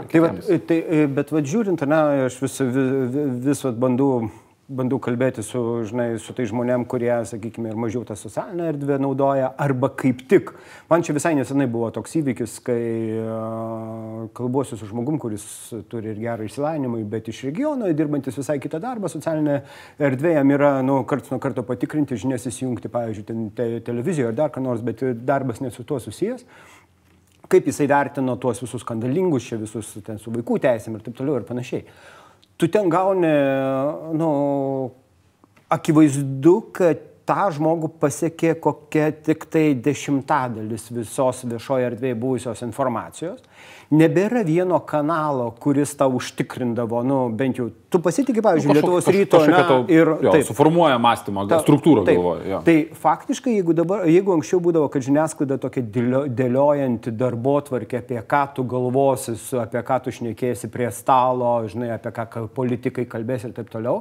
Tai, vat, tai, bet vad žiūrint, ne, aš vis, vis, vis vat, bandau bandau kalbėti su, žinai, su tai žmonėm, kurie, sakykime, ir mažiau tą socialinę erdvę naudoja, arba kaip tik. Man čia visai nesenai buvo toks įvykis, kai uh, kalbuosiu su žmogum, kuris turi ir gerą išsilavinimą, bet iš regiono, dirbantis visai kitą darbą, socialinė erdvė jam yra, nu, karts nuo karto patikrinti, žinias įsijungti, pavyzdžiui, ten te, televizijoje ar dar ką nors, bet darbas nesu tuo susijęs kaip jisai vertino tuos visus skandalingus, čia visus ten su vaikų teisėm ir taip toliau ir panašiai tu ten gauni, nu, akivaizdu, kad tą žmogų pasiekė kokia tik tai dešimtadalis visos viešoje erdvėje buvusios informacijos. Nebėra vieno kanalo, kuris tau užtikrindavo, nu, bent jau, tu pasitikė, pavyzdžiui, nu, Lietuvos ryto na, tau, ir jo, taip, suformuoja mąstymą, ta, struktūrą taip, galvoja. Tai faktiškai, jeigu, dabar, jeigu anksčiau būdavo, kad žiniasklaida tokia dėliojanti darbo tvarkė, apie ką tu galvosi, apie ką tu šnekėsi prie stalo, žinai, apie ką politikai kalbės ir taip toliau,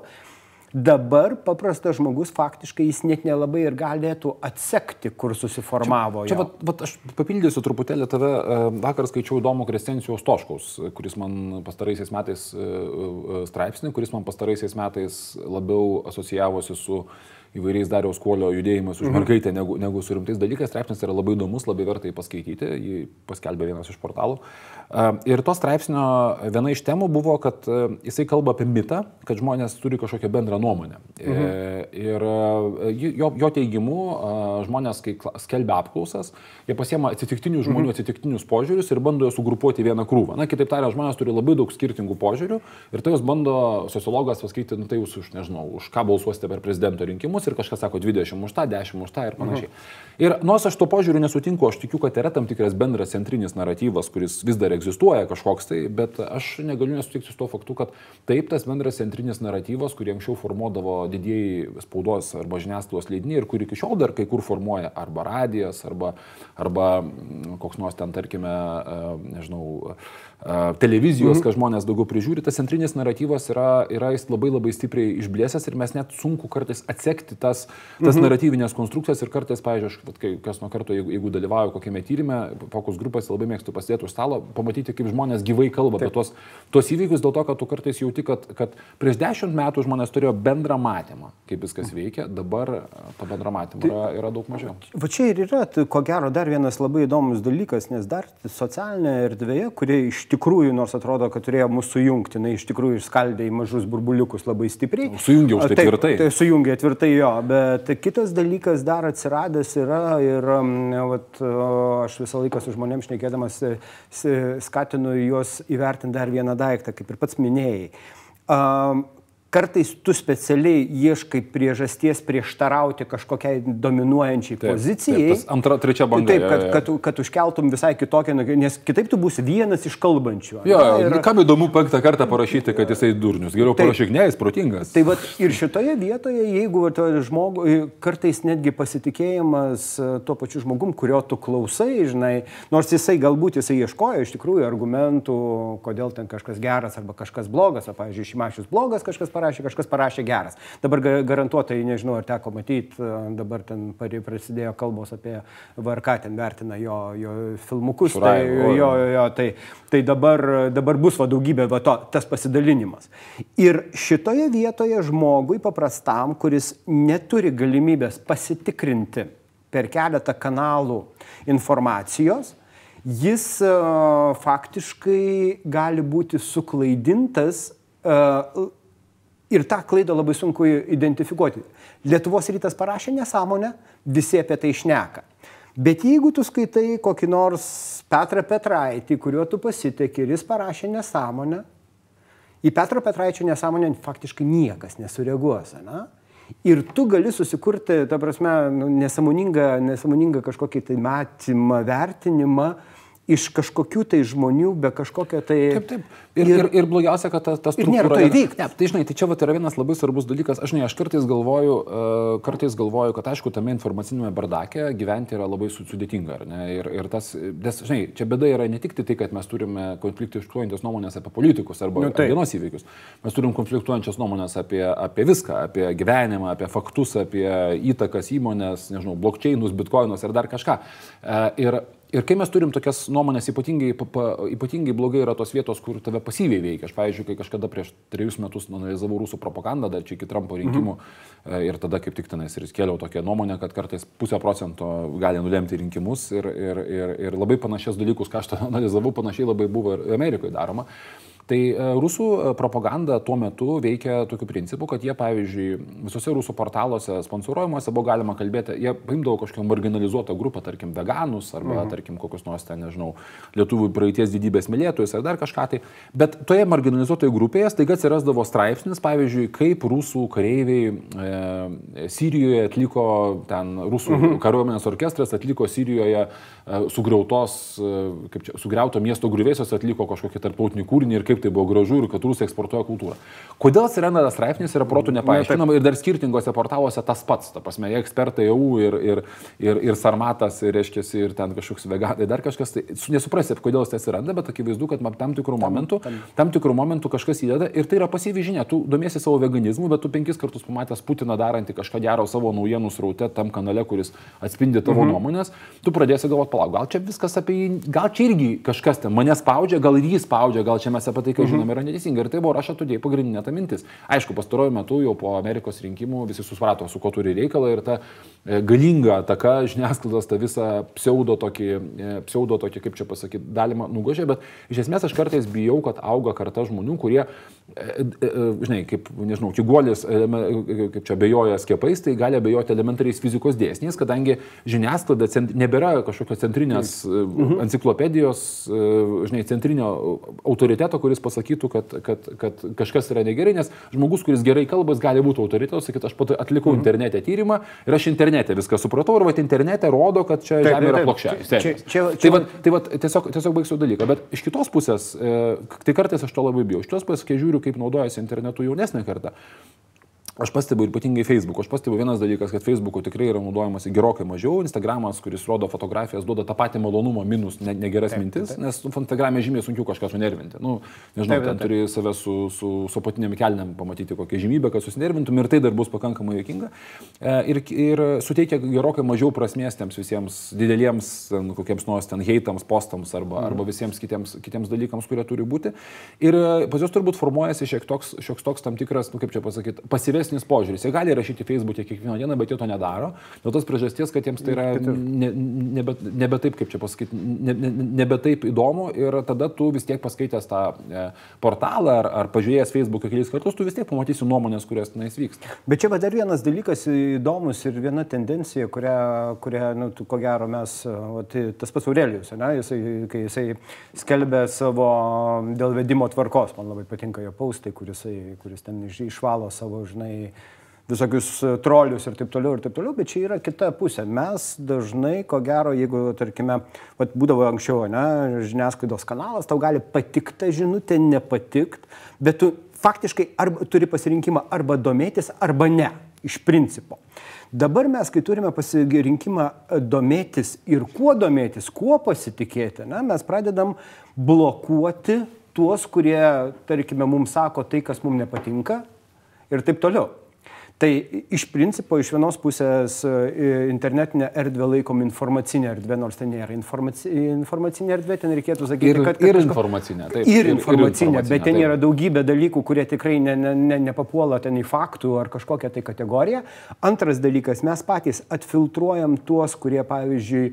Dabar paprastas žmogus faktiškai jis net nelabai ir galėtų atsekti, kur susiformavo. Čia, čia vat, vat aš papildysiu truputėlį tave. E, vakar skaičiau įdomų Krestencijos Toškaus, kuris man pastaraisiais metais e, e, straipsnį, kuris man pastaraisiais metais labiau asocijavosi su įvairiais Dariaus Kuolio judėjimais už mhm. mergaitę negu, negu su rimtais dalykais. Straipsnis yra labai įdomus, labai verta jį paskaityti, jį paskelbė vienas iš portalų. Ir to straipsnio viena iš temų buvo, kad jisai kalba apie mitą, kad žmonės turi kažkokią bendrą nuomonę. Mhm. E, ir jo, jo teigimu, žmonės, kai skelbia apklausas, jie pasiema atsitiktinių žmonių mhm. atsitiktinius požiūrius ir bando juos sugrupuoti vieną krūvą. Na, kitaip tariant, žmonės turi labai daug skirtingų požiūrių ir tai jūs bando sociologas pasakyti, nu tai jūs už, nežinau, už ką balsuosite per prezidento rinkimus ir kažkas sako 20 už tą, 10 už tą ir panašiai. Mhm. Ir nors aš to požiūriu nesutinku, aš tikiu, kad yra tam tikras bendras centrinis naratyvas, kuris vis dar egzistuoja kažkoks tai, bet aš negaliu nesutikti su tuo faktu, kad taip tas bendras centrinis naratyvas, kurį anksčiau formuodavo didieji spaudos arba žiniasklaidos leidiniai ir kurį iki šiol dar kai kur formuoja arba radijas, arba, arba mm, koks nors ten, tarkime, nežinau, televizijos, mhm. kad žmonės daugiau prižiūri, tas centrinis naratyvas yra, yra jis labai labai stipriai išblėsęs ir mes net sunku kartais atsekti tas, tas mhm. naratyvinės konstrukcijas ir kartais, pavyzdžiui, kai kas nuo karto, jeigu, jeigu dalyvauju kokiame tyrimė, fokus grupės labai mėgstu pasidėti už stalo, pamatyti, kaip žmonės gyvai kalba Taip. apie tos, tos įvykius, dėl to, kad tu kartais jauti, kad, kad prieš dešimt metų žmonės turėjo bendrą matymą, kaip viskas mhm. veikia, dabar to bendrą matymą tai, yra, yra daug mažiau. Va čia ir yra, tai, ko gero, dar vienas labai įdomus dalykas, nes dar socialinėje erdvėje, kurie iš tikrųjų, nors atrodo, kad turėjo mūsų sujungti, jinai iš tikrųjų išskaldė į mažus burbuliukus labai stipriai. Sujungė už tai taip, tvirtai. Tai sujungė tvirtai jo, bet kitas dalykas dar atsiradęs yra ir vat, aš visą laiką su žmonėms šnekėdamas skatinu juos įvertinti dar vieną daiktą, kaip ir pats minėjai. Kartais tu specialiai ieškai priežasties prieštarauti kažkokiai dominuojančiai taip, pozicijai. Taip, antra, trečia banga. Taip, kad, kad, kad, kad užkeltum visai kitokią, nes kitaip tu būsi vienas iš kalbančių. Jo, ir... kam įdomu penktą kartą parašyti, kad jisai durnius. Geriau taip, parašyk, ne, jis protingas. Tai vat, ir šitoje vietoje, jeigu vat, žmogui kartais netgi pasitikėjimas e, tuo pačiu žmogum, kurio tu klausai, žinai, nors jisai galbūt jisai ieškojo iš tikrųjų argumentų, kodėl ten kažkas geras arba kažkas blogas, o, pavyzdžiui, šimašius blogas kažkas parašė parašė, kažkas parašė geras. Dabar garantuotai, nežinau, ar teko matyti, dabar ten prasidėjo kalbos apie VRK, ten vertina jo, jo filmukus. Šurai, tai, jo, jo, jo, tai, tai dabar, dabar bus va daugybė va to, tas pasidalinimas. Ir šitoje vietoje žmogui paprastam, kuris neturi galimybės pasitikrinti per keletą kanalų informacijos, jis uh, faktiškai gali būti suklaidintas uh, Ir tą klaidą labai sunku identifikuoti. Lietuvos rytas parašė nesąmonę, visi apie tai šneka. Bet jeigu tu skaitai kokį nors Petrą Petraitį, kuriuo tu pasitekė ir jis parašė nesąmonę, į Petro Petraičio nesąmonę faktiškai niekas nesureaguos. Na? Ir tu gali susikurti, ta prasme, nu, nesąmoningą, nesąmoningą kažkokį tai matymą, vertinimą, uh, iš kažkokių tai žmonių, be kažkokio tai... Taip, taip. Ir, ir, ir blogiausia, kad ta, ta struktūra... Ir to įvykti. Ne, tai žinai, tai čia vat, yra vienas labai svarbus dalykas. Aš, žinai, aš kartais galvoju, uh, kartais galvoju, kad aišku, tame informacinėme bardake gyventi yra labai sudėtinga. Ir, ir tas, nes, žinai, čia bėda yra ne tik tai, kad mes turime konfliktiškuojančias nuomonės apie politikus arba nu, tai. dienos įvykius. Mes turim konfliktuojančias nuomonės apie, apie viską, apie gyvenimą, apie faktus, apie įtakas įmonės, nežinau, blokčiainus, bitkoinus ir dar kažką. Uh, ir Ir kai mes turim tokias nuomonės, ypatingai, pa, ypatingai blogai yra tos vietos, kur tave pasyviai veikia. Aš, pavyzdžiui, kai kažkada prieš trejus metus analizavau rusų propagandą, dar čia iki Trumpo rinkimų, mhm. ir tada kaip tik tenais ir kėliau tokią nuomonę, kad kartais pusę procento gali nulemti rinkimus ir, ir, ir, ir labai panašias dalykus, ką aš tą analizavau, panašiai labai buvo ir Amerikoje daroma. Tai e, rusų e, propaganda tuo metu veikia tokiu principu, kad jie, pavyzdžiui, visose rusų portaluose sponsorojimuose buvo galima kalbėti, jie paimdavo kažkokią marginalizuotą grupę, tarkim, veganus arba, mhm. tarkim, kokius nors ten, nežinau, lietuvių praeities didybės mylėtojus ar dar kažką tai. Bet toje marginalizuotoje grupėje staiga atsirasdavo straipsnis, pavyzdžiui, kaip rusų kareiviai e, Sirijoje atliko, ten rusų mhm. kariuomenės orkestras atliko Sirijoje e, sugriautos, e, kaip čia, sugriauto miesto grįvėsios atliko kažkokį tarptautinį kūrinį ir kaip kaip tai buvo gražu ir kad rusai eksportuoja kultūrą. Kodėl atsiranda tas straipsnis yra protų nepaaiškinama ir dar skirtingose portaluose tas pats, ta prasme, jie ekspertai jau ir, ir, ir, ir sarmatas, ir, reiškia, ir ten kažkoks veganai, dar kažkas, tai nesuprasi, kodėl tai atsiranda, bet akivaizdu, kad tam tikrų momentų, tam tikrų momentų kažkas įdeda ir tai yra pasyvi žinia, tu domiesi savo veganizmu, bet tu penkis kartus pamatęs Putiną darantį kažką gero savo naujienų sraute tam kanale, kuris atspindi tavo mhm. nuomonės, tu pradėsi galvoti, palauk, gal čia viskas apie jį, gal čia irgi kažkas ten mane spaudžia, gal ir jį spaudžia, gal čia mes apie tai, ką žinom, mhm. yra neteisinga. Ir tai buvo rašo tudėjai pagrindinė ta mintis. Aišku, pastaruoju metu jau po Amerikos rinkimų visi suprato, su ko turi reikalą ir ta e, galinga ataka žiniasklaidos tą visą pseudo tokį, e, pseudo tokį, kaip čia pasakyti, dalima nugožė, bet iš esmės aš kartais bijau, kad auga karta žmonių, kurie, e, žinai, kaip, nežinau, kiguolis, kaip čia bejoja skiepais, tai gali abejoti elementariais fizikos dėsniais, kadangi žiniasklaida nebėra kažkokios centrinės mhm. enciklopedijos, žinai, centrinio autoriteto, kuris pasakytų, kad, kad, kad kažkas yra negerai, nes žmogus, kuris gerai kalbas, gali būti autoritetas, sakyti, aš pat atlikau mhm. internete tyrimą ir aš internete viską supratau ir va internete rodo, kad čia taip, žemė yra plokščia. Tai va, tai va tiesiog, tiesiog baigsiu dalyką, bet iš kitos pusės, e, tai kartais aš to labai bijau, iš kitos pusės, kai žiūriu, kaip naudojasi internetu jaunesnė karta, Aš pastebiu ypatingai Facebook. Aš pastebiu vienas dalykas, kad Facebook'u tikrai yra naudojamasi gerokai mažiau. Instagramas, kuris rodo fotografijas, duoda tą patį malonumą, minus ne, negeras taip, mintis, taip. nes Instagram'e žymiai sunkiau kažką sunervinti. Nu, nežinau, taip, ten taip. turi save su, su, su patinėm kelniam pamatyti kokią žymybę, kad susinervintum ir tai dar bus pakankamai jokinga. E, ir, ir suteikia gerokai mažiau prasmės tiems visiems dideliems, nu, kokiems nors ten heitams, postams arba, mhm. arba visiems kitiems, kitiems dalykams, kurie turi būti. Ir pas juos turbūt formuojasi šiek toks, šioks toks tam tikras, nu, kaip čia pasakyti, pasyvės atviresnis požiūris. Jie gali rašyti Facebook'e kiekvieną dieną, bet jie to nedaro. Dėl tos priežasties, kad jiems tai yra ne, nebe, nebe taip, kaip čia pasakyti, nebe, nebe taip įdomu ir tada tu vis tiek paskaitęs tą e, portalą ar, ar pažiūrėjęs Facebook'e kelis kartus, tu vis tiek pamatysi nuomonės, kurios tenais vyksta. Bet čia va dar vienas dalykas įdomus ir viena tendencija, kurią, kurią nu, tu, ko gero mes, va, tai tas pats Aurelijus, ne, jisai, kai jisai skelbė savo dėl vedimo tvarkos, man labai patinka jo paustai, kuris, kuris ten išvalo savo, žinai, tenai visokius e, trolius ir taip toliau ir taip toliau, bet čia yra kita pusė. Mes dažnai, ko gero, jeigu, tarkime, vat, būdavo anksčiau, ne, žiniasklaidos kanalas, tau gali patikti žinutė, nepatikti, bet tu faktiškai arba, turi pasirinkimą arba domėtis, arba ne, iš principo. Dabar mes, kai turime pasirinkimą e, domėtis ir kuo domėtis, kuo pasitikėti, ne, mes pradedam blokuoti tuos, kurie, tarkime, mums sako tai, kas mums nepatinka ir taip toliau. Tai iš principo iš vienos pusės e, internetinė erdvė laikom informacinė erdvė, nors tai nėra informaci, informacinė erdvė, ten reikėtų sakyti, ir, kad... Ir informacinė, taip. Ir, ir informacinė, bet ten taip. yra daugybė dalykų, kurie tikrai ne, ne, ne, nepapuola ten į faktų ar kažkokią tai kategoriją. Antras dalykas, mes patys atfiltruojam tuos, kurie, pavyzdžiui,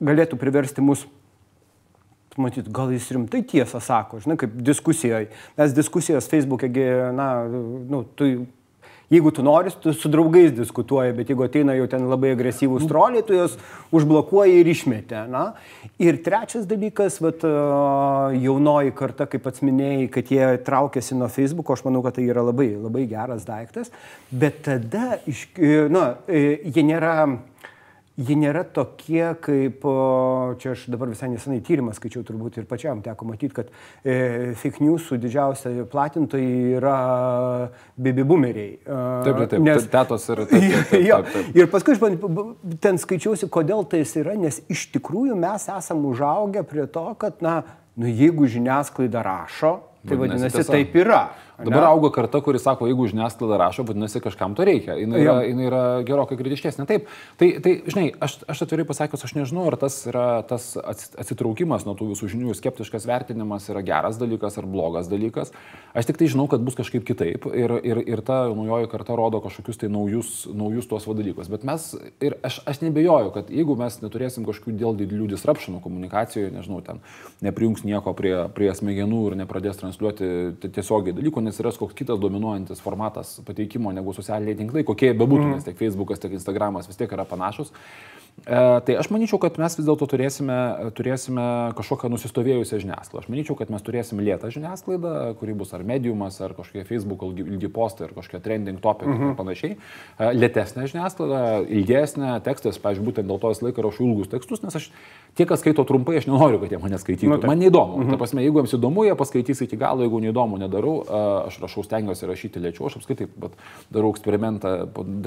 galėtų priversti mus matyt, gal jis rimtai tiesą sako, žinai, kaip diskusijoje. Mes diskusijos Facebook'e, na, nu, tu jeigu tu nori, tu su draugais diskutuoji, bet jeigu ateina jau ten labai agresyvūs troliai, tu juos užblokuoji ir išmeti. Na? Ir trečias dalykas, vat, jaunoji karta, kaip pats minėjai, kad jie traukiasi nuo Facebook'o, aš manau, kad tai yra labai, labai geras daiktas, bet tada, iš, na, e, jie nėra jie nėra tokie, kaip, čia aš dabar visai nesenai tyrimą skaičiau, turbūt ir pačiam teko matyti, kad e, fake newsų didžiausia platintojai yra baby boomeriai. Taip, taip. Nes, tetos ir taip, taip, taip, taip, taip. Ir paskui aš ten skaičiausi, kodėl tai yra, nes iš tikrųjų mes esam užaugę prie to, kad, na, nu, jeigu žiniasklaida rašo, tai vadinasi, vadinasi taip yra. Dabar auga karta, kuris sako, jeigu žiniasklaida rašo, vadinasi, kažkam to reikia. Jis yra, jinai yra gerokai kritiškesnė. Taip, tai, tai žinai, aš, aš atvirai pasakius, aš nežinau, ar tas yra tas atsitraukimas nuo tų visų žinių, skeptiškas vertinimas yra geras dalykas ar blogas dalykas. Aš tik tai žinau, kad bus kažkaip kitaip ir, ir, ir ta naujoji karta rodo kažkokius tai naujus, naujus tuos dalykus. Bet mes, ir aš, aš nebejoju, kad jeigu mes neturėsim kažkokių dėl didelių disruptionų komunikacijoje, nežinau, ten neprijungs nieko prie, prie smegenų ir nepradės transliuoti tiesiogiai dalykų, atsiras koks kitas dominuojantis formatas pateikimo negu socialiniai tinklai, kokie bebūtų, mm. nes tiek Facebookas, tiek Instagramas vis tiek yra panašus. E, tai aš manyčiau, kad mes vis dėlto turėsime, turėsime kažkokią nusistovėjusią žiniasklaidą. Aš manyčiau, kad mes turėsime lėtą žiniasklaidą, kuri bus ar mediumas, ar kažkokie Facebook ilgi, postai, ar kažkokie trending topikai mhm. ir panašiai. E, lėtesnė žiniasklaida, ilgesnė tekstas, pavyzdžiui, būtent dėl to visą laiką rašau ilgus tekstus, nes aš tie, kas skaito trumpai, aš nenoriu, kad jie mane skaitytų. Nu, man neįdomu. Mhm. Ta prasme, jeigu jiems įdomu, jie paskaitys iki galo, jeigu neįdomu, nedarau. E, aš rašau, stengiuosi rašyti lėčiau, aš apskaitai darau eksperimentą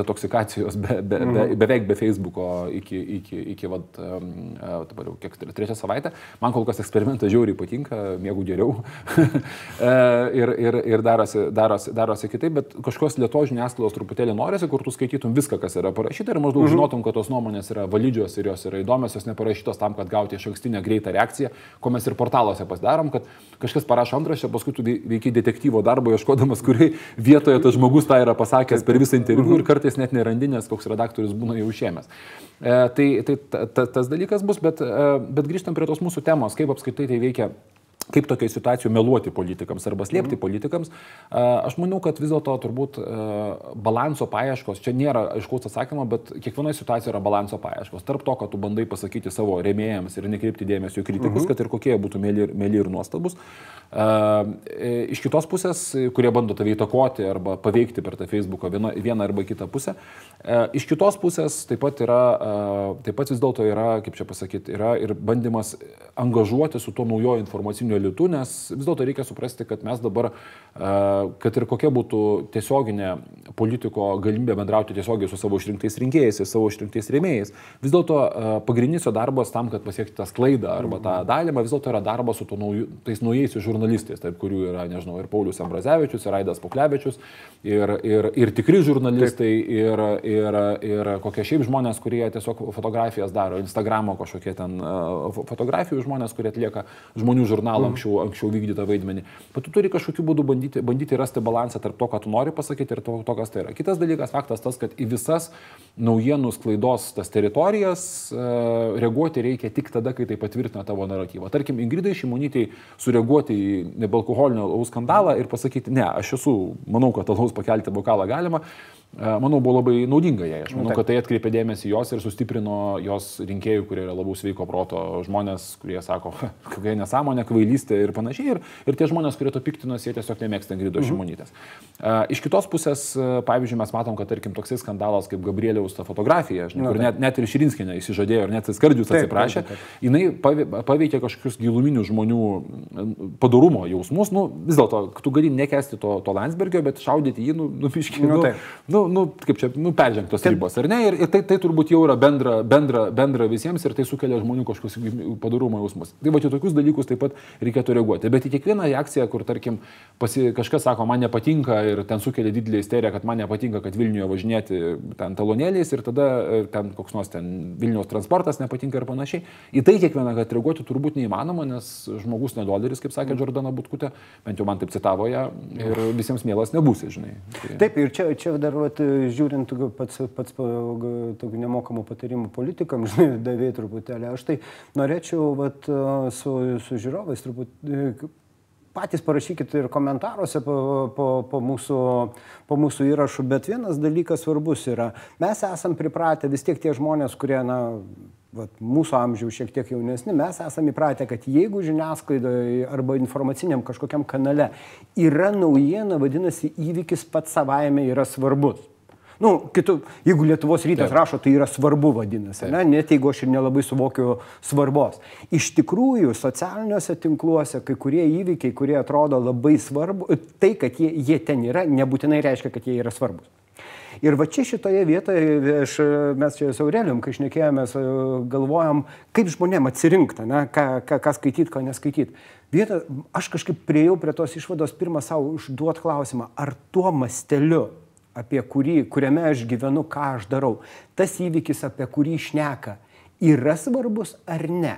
detoksikacijos be, be, be, mhm. beveik be Facebooko iki iki, iki vat, dabar jau kiek trečią savaitę. Man kol kas eksperimentas žiauriai patinka, mėgau geriau e, ir, ir, ir darosi, darosi, darosi kitaip, bet kažkokios lietos žiniasklaidos truputėlį norisi, kur tu skaitytum viską, kas yra parašyta ir maždaug mhm. žinotum, kad tos nuomonės yra validžios ir jos yra įdomios, jos neparašytos tam, kad gauti iš ankstinę greitą reakciją, ko mes ir portaluose pasidarom, kad kažkas parašo antraštę, paskui tu veiki detektyvo darbą, ieškodamas, kuriai vietoje tas žmogus tą yra pasakęs per visą interviu ir kartais net nerandinės, koks redaktorius būna jau išėmęs. E, tai tai ta, ta, tas dalykas bus, bet, e, bet grįžtam prie tos mūsų temos, kaip apskritai tai veikia kaip tokiai situacijų meluoti politikams arba slėpti mm. politikams. Aš manau, kad vis dėlto turbūt balanso paieškos, čia nėra aiškaus atsakymo, bet kiekvienoje situacijoje yra balanso paieškos. Tarp to, kad tu bandai pasakyti savo remėjams ir nekreipti dėmesio į kritikus, mm -hmm. kad ir kokie būtų mėly ir, mėly ir nuostabus. E, iš kitos pusės, kurie bando tave įtakoti arba paveikti per tą Facebooką vieną, vieną arba kitą pusę. Iš kitos pusės taip pat yra, taip pat vis dėlto yra, kaip čia pasakyti, yra ir bandymas angažuoti su tuo naujoju informaciniu politiniu elitu, nes vis dėlto reikia suprasti, kad mes dabar, kad ir kokia būtų tiesioginė politiko galimybė bendrauti tiesiogiai su savo išrinktais rinkėjais ir savo išrinktais rėmėjais, vis dėlto pagrindinis jo darbas tam, kad pasiekti tą sklaidą arba tą dalimą, vis dėlto yra darbas su nauju, tais naujais žurnalistais, tarp kurių yra, nežinau, ir Paulius Ambrazevičius, ir Aidas Puklevičius, ir, ir, ir tikri žurnalistai, ir, ir, ir kokie šiaip žmonės, kurie tiesiog fotografijas daro, Instagramo kažkokie ten fotografijų žmonės, kurie atlieka žmonių žurnalą personalą anksčiau, anksčiau vykdytą vaidmenį. Bet tu turi kažkokiu būdu bandyti, bandyti rasti balansą tarp to, ką tu nori pasakyti ir to, to, kas tai yra. Kitas dalykas, faktas tas, kad į visas naujienų sklaidos tas teritorijas uh, reaguoti reikia tik tada, kai tai patvirtina tavo naratyvą. Tarkim, Ingridai Šimonytei sureaguoti į nebealkoholinio alaus skandalą ir pasakyti, ne, aš esu, manau, kad alaus pakelti bokalą galima, manau, buvo labai naudinga jai. Aš manau, kad tai atkreipė dėmesį jos ir sustiprino jos rinkėjų, kurie yra labiau sveiko proto žmonės, kurie sako, kokia nesąmonė, kvailystė ir panašiai. Ir, ir tie žmonės, kurie to piktinosi, jie tiesiog nemėgsta Ingrido mhm. Šimonytės. Iš kitos pusės, pavyzdžiui, mes matom, kad tarkim toksai skandalas kaip Gabrieliaus ta fotografija, žinai, kur net, net ir Širinskinė įsižadėjo ir net Skardžius atsiprašė, taip, taip, taip. jinai paveikė kažkokius giluminius žmonių padarumo jausmus. Nu, vis dėlto, tu gali nekesti to, to Landsbergio, bet šaudyti jį, nu, nupiškinti. Nu, nu, nu, nu, kaip čia, nu, peržengtos ribos, ar ne? Ir, ir tai, tai turbūt jau yra bendra, bendra, bendra visiems ir tai sukelia žmonių kažkokius padarumo jausmus. Tai va, į tokius dalykus taip pat reikėtų reaguoti. Bet į kiekvieną reakciją, kur, tarkim, pasi, kažkas sako, man nepatinka ir ten sukelia didelį isteriją, kad man nepatinka, kad Vilniuje važinėti ten talonėliais ir tada e, ten koks nors ten Vilniaus transportas nepatinka ir panašiai. Į tai kiekvieną, kad reaguoti turbūt neįmanoma, nes žmogus nedoleris, kaip sakė Jordana Butkutė, bent jau man taip citavo ją, ir visiems mielas nebūsi, žinai. Tai... Taip, ir čia, čia dar vat, žiūrint pats, pats tokių nemokamų patarimų politikams, žinai, davėjai truputėlį, aš tai norėčiau vat, su, su žiūrovais truputį patys parašykit ir komentaruose po, po, po, mūsų, po mūsų įrašų, bet vienas dalykas svarbus yra, mes esam pripratę vis tiek tie žmonės, kurie, na, vat, mūsų amžiaus šiek tiek jaunesni, mes esame įpratę, kad jeigu žiniasklaidoje arba informaciniam kažkokiam kanale yra naujiena, vadinasi, įvykis pats savaime yra svarbus. Nu, kitų, jeigu Lietuvos rytas Taip. rašo, tai yra svarbu vadinasi, ne? net jeigu aš ir nelabai suvokiu svarbos. Iš tikrųjų, socialiniuose tinkluose kai kurie įvykiai, kurie atrodo labai svarbu, tai, kad jie, jie ten yra, nebūtinai reiškia, kad jie yra svarbus. Ir va čia šitoje vietoje aš, mes čia su Aurelium, kai šnekėjomės, galvojom, kaip žmonėm atsirinkti, ne, ką, ką, ką skaityti, ką neskaityti. Vieta, aš kažkaip priejau prie tos išvados pirmą savo užduot klausimą, ar tuo masteliu apie kurį, kuriame aš gyvenu, ką aš darau, tas įvykis, apie kurį šneka, yra svarbus ar ne.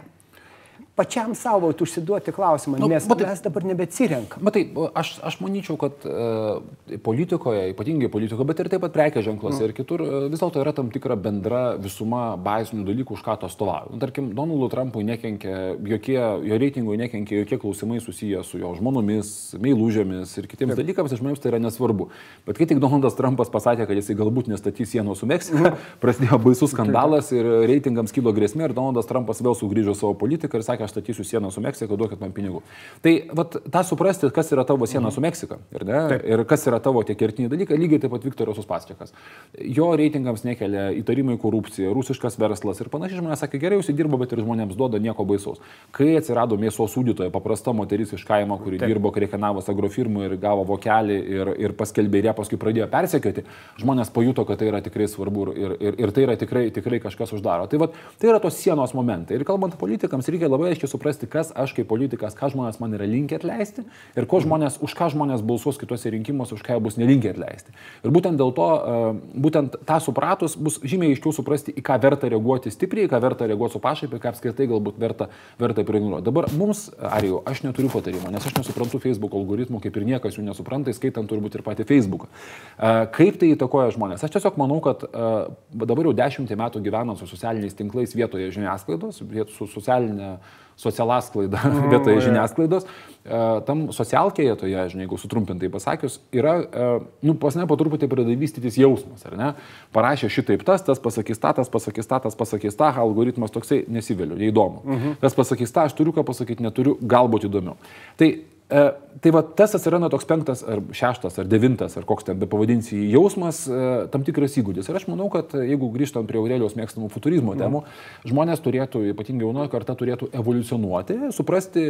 Pačiam savo užsiduoti klausimą, nu, nes matai, mes dabar nebeatsirenkam. Matai, aš, aš manyčiau, kad e, politikoje, ypatingai politikoje, bet ir taip pat prekės ženkluose mm. ir kitur e, vis dėlto yra tam tikra bendra visuma bazinių dalykų, už ką to atstovauja. Nu, tarkim, Donaldui Trumpui nekenkia jokie, jo reitingui nekenkia jokie klausimai susiję su jo žmonomis, meilužėmis ir kitiems taip. dalykams, žmonėms tai yra nesvarbu. Bet kai tik Donaldas Trumpas pasakė, kad jisai galbūt nestatys sienos su Meksika, mm. prasidėjo baisus skandalas ir reitingams kilo grėsmė ir Donaldas Trumpas vėl sugrįžo savo politiką ir sakė, aš statysiu sieną su Meksika, duokit man pinigų. Tai vat, tą suprasti, kas yra tavo siena su Meksika ir, ir kas yra tavo tie kertiniai dalykai, lygiai taip pat Viktoras Uspaskikas. Jo reitingams nekelia įtarimai korupcija, rusiškas verslas ir panašiai žmonės sakė, gerai užsidirbo, bet ir žmonėms duoda nieko baisaus. Kai atsirado mėsos sūdytoja, paprasta moteris iš kaimo, kuri taip. dirbo Krekenavos agrofirmų ir gavo vokelį ir, ir paskelbė ir ją paskui pradėjo persekioti, žmonės pajuto, kad tai yra tikrai svarbu ir, ir, ir tai yra tikrai, tikrai kažkas uždaro. Tai, vat, tai yra tos sienos momentai. Ir kalbant politikams, reikia labai aiškiai suprasti, kas aš kaip politikas, ką žmonės man yra linkę atleisti ir žmonės, už ką žmonės balsuos kitose rinkimuose, už ką bus nelinkę atleisti. Ir būtent dėl to, e, būtent tą supratus, bus žymiai aiškiau suprasti, į ką verta reaguoti stipriai, į ką verta reaguoti su pašaipai, ką apskritai galbūt verta, verta preignoruoti. Dabar mums, Arijau, aš neturiu patarimo, nes aš nesuprantu Facebook algoritmų, kaip ir niekas jų nesupranta, skaitant turbūt ir patį Facebooką. E, kaip tai įtakoja žmonės? Aš tiesiog manau, kad e, dabar jau dešimtį metų gyvenant su socialiniais tinklais vietoje žiniasklaidos, su socialinė socialasklaida mm, vietoje žiniasklaidos, e, tam socialkėje toje, žinai, jeigu sutrumpintai pasakius, yra, e, nu, pas ne po truputį pradeda vystytis jausmas, ar ne? Parašė šitaip tas, tas pasakys tą, tas pasakys tą, tas pasakys tą, algoritmas toksai nesiviliu, neįdomu. Mm -hmm. Tas pasakys tą, aš turiu ką pasakyti, neturiu, galbūt įdomiau. Tai E, tai va tas atsiranda toks penktas ar šeštas ar devintas ar koks ten be pavadinsi jausmas, e, tam tikras įgūdis. Ir aš manau, kad jeigu grįžtant prie Aurelijos mėgstamų futurizmo mhm. temų, žmonės turėtų, ypatingai jaunoji karta, turėtų evoliucionuoti, suprasti,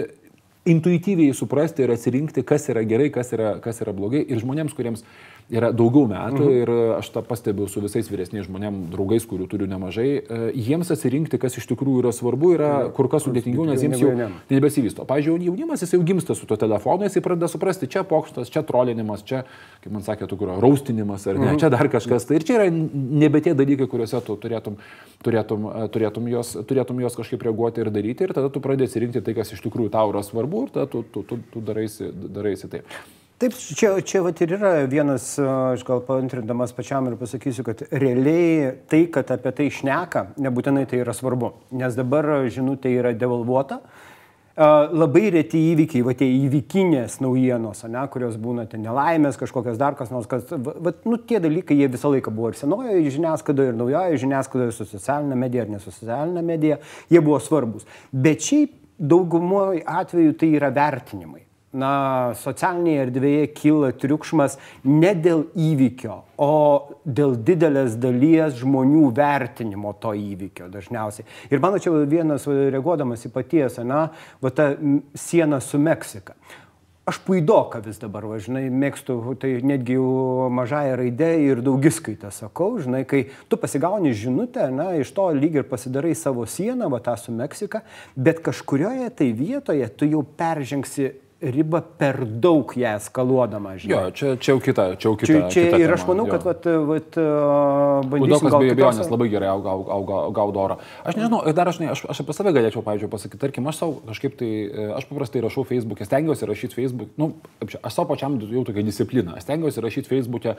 intuityviai suprasti ir atsirinkti, kas yra gerai, kas yra, kas yra blogai. Ir žmonėms, kuriems yra daugiau metų mhm. ir aš tą pastebiu su visais vyresniais žmonėms, draugais, kurių turiu nemažai, e, jiems atsirinkti, kas iš tikrųjų yra svarbu, yra kur kas sudėtingiau, nes jiems jau nebesivysto. Pavyzdžiui, jaunimas jis jau gimsta su tuo telefonu, jis pradeda suprasti, čia pokštas, čia trolinimas, čia, kaip man sakė, tu kur raustinimas ar ne, mhm. čia dar kažkas. Tai ir čia yra nebe tie dalykai, kuriuose tu turėtum, turėtum, e, turėtum, jos, turėtum jos kažkaip reaguoti ir daryti ir tada tu pradėsi rinkti tai, kas iš tikrųjų tau yra svarbu ir tada tu, tu, tu, tu daraisi, daraisi taip. Taip, čia, čia vat ir yra vienas, aš gal paantrindamas pačiam ir pasakysiu, kad realiai tai, kad apie tai šneka, nebūtinai tai yra svarbu, nes dabar žinutė yra devalvuota. Labai reti įvykiai, va tie įvykinės naujienos, ne, kurios būna ten nelaimės, kažkokios dar kas nors, kas, va, nu, tie dalykai jie visą laiką buvo ir senojoje žiniasklaidoje, ir naujoje žiniasklaidoje, su socialinė medija ar ne su socialinė medija, jie buvo svarbus. Bet šiaip daugumoje atveju tai yra vertinimai na, socialinėje erdvėje kyla triukšmas ne dėl įvykio, o dėl didelės dalies žmonių vertinimo to įvykio dažniausiai. Ir mano čia vienas reaguodamas į paties, na, va ta siena su Meksika. Aš puidoką vis dabar, va, žinai, mėgstu, tai netgi jau mažąją raidę ir daugiskaitą sakau, žinai, kai tu pasigauni žinutę, na, iš to lyg ir pasidarai savo sieną, va tą su Meksika, bet kažkurioje tai vietoje tu jau peržengsi ribą per daug ją eskaluodama, žinai. Jo, čia, čia jau kita, čia jau kita. Čia, čia kita ir aš manau, jo. kad vat, vat, bandysim... Daug kas be abejonės labai gerai gaudo orą. Aš nežinau, dar aš, ne, aš, aš apie save galėčiau, pavyzdžiui, pasakyti, tarkim, aš savo kažkaip tai, e, aš paprastai rašau Facebook'e, stengiuosi rašyti Facebook, nu, aš savo pačiam jau tokia disciplina, stengiuosi rašyti Facebook'e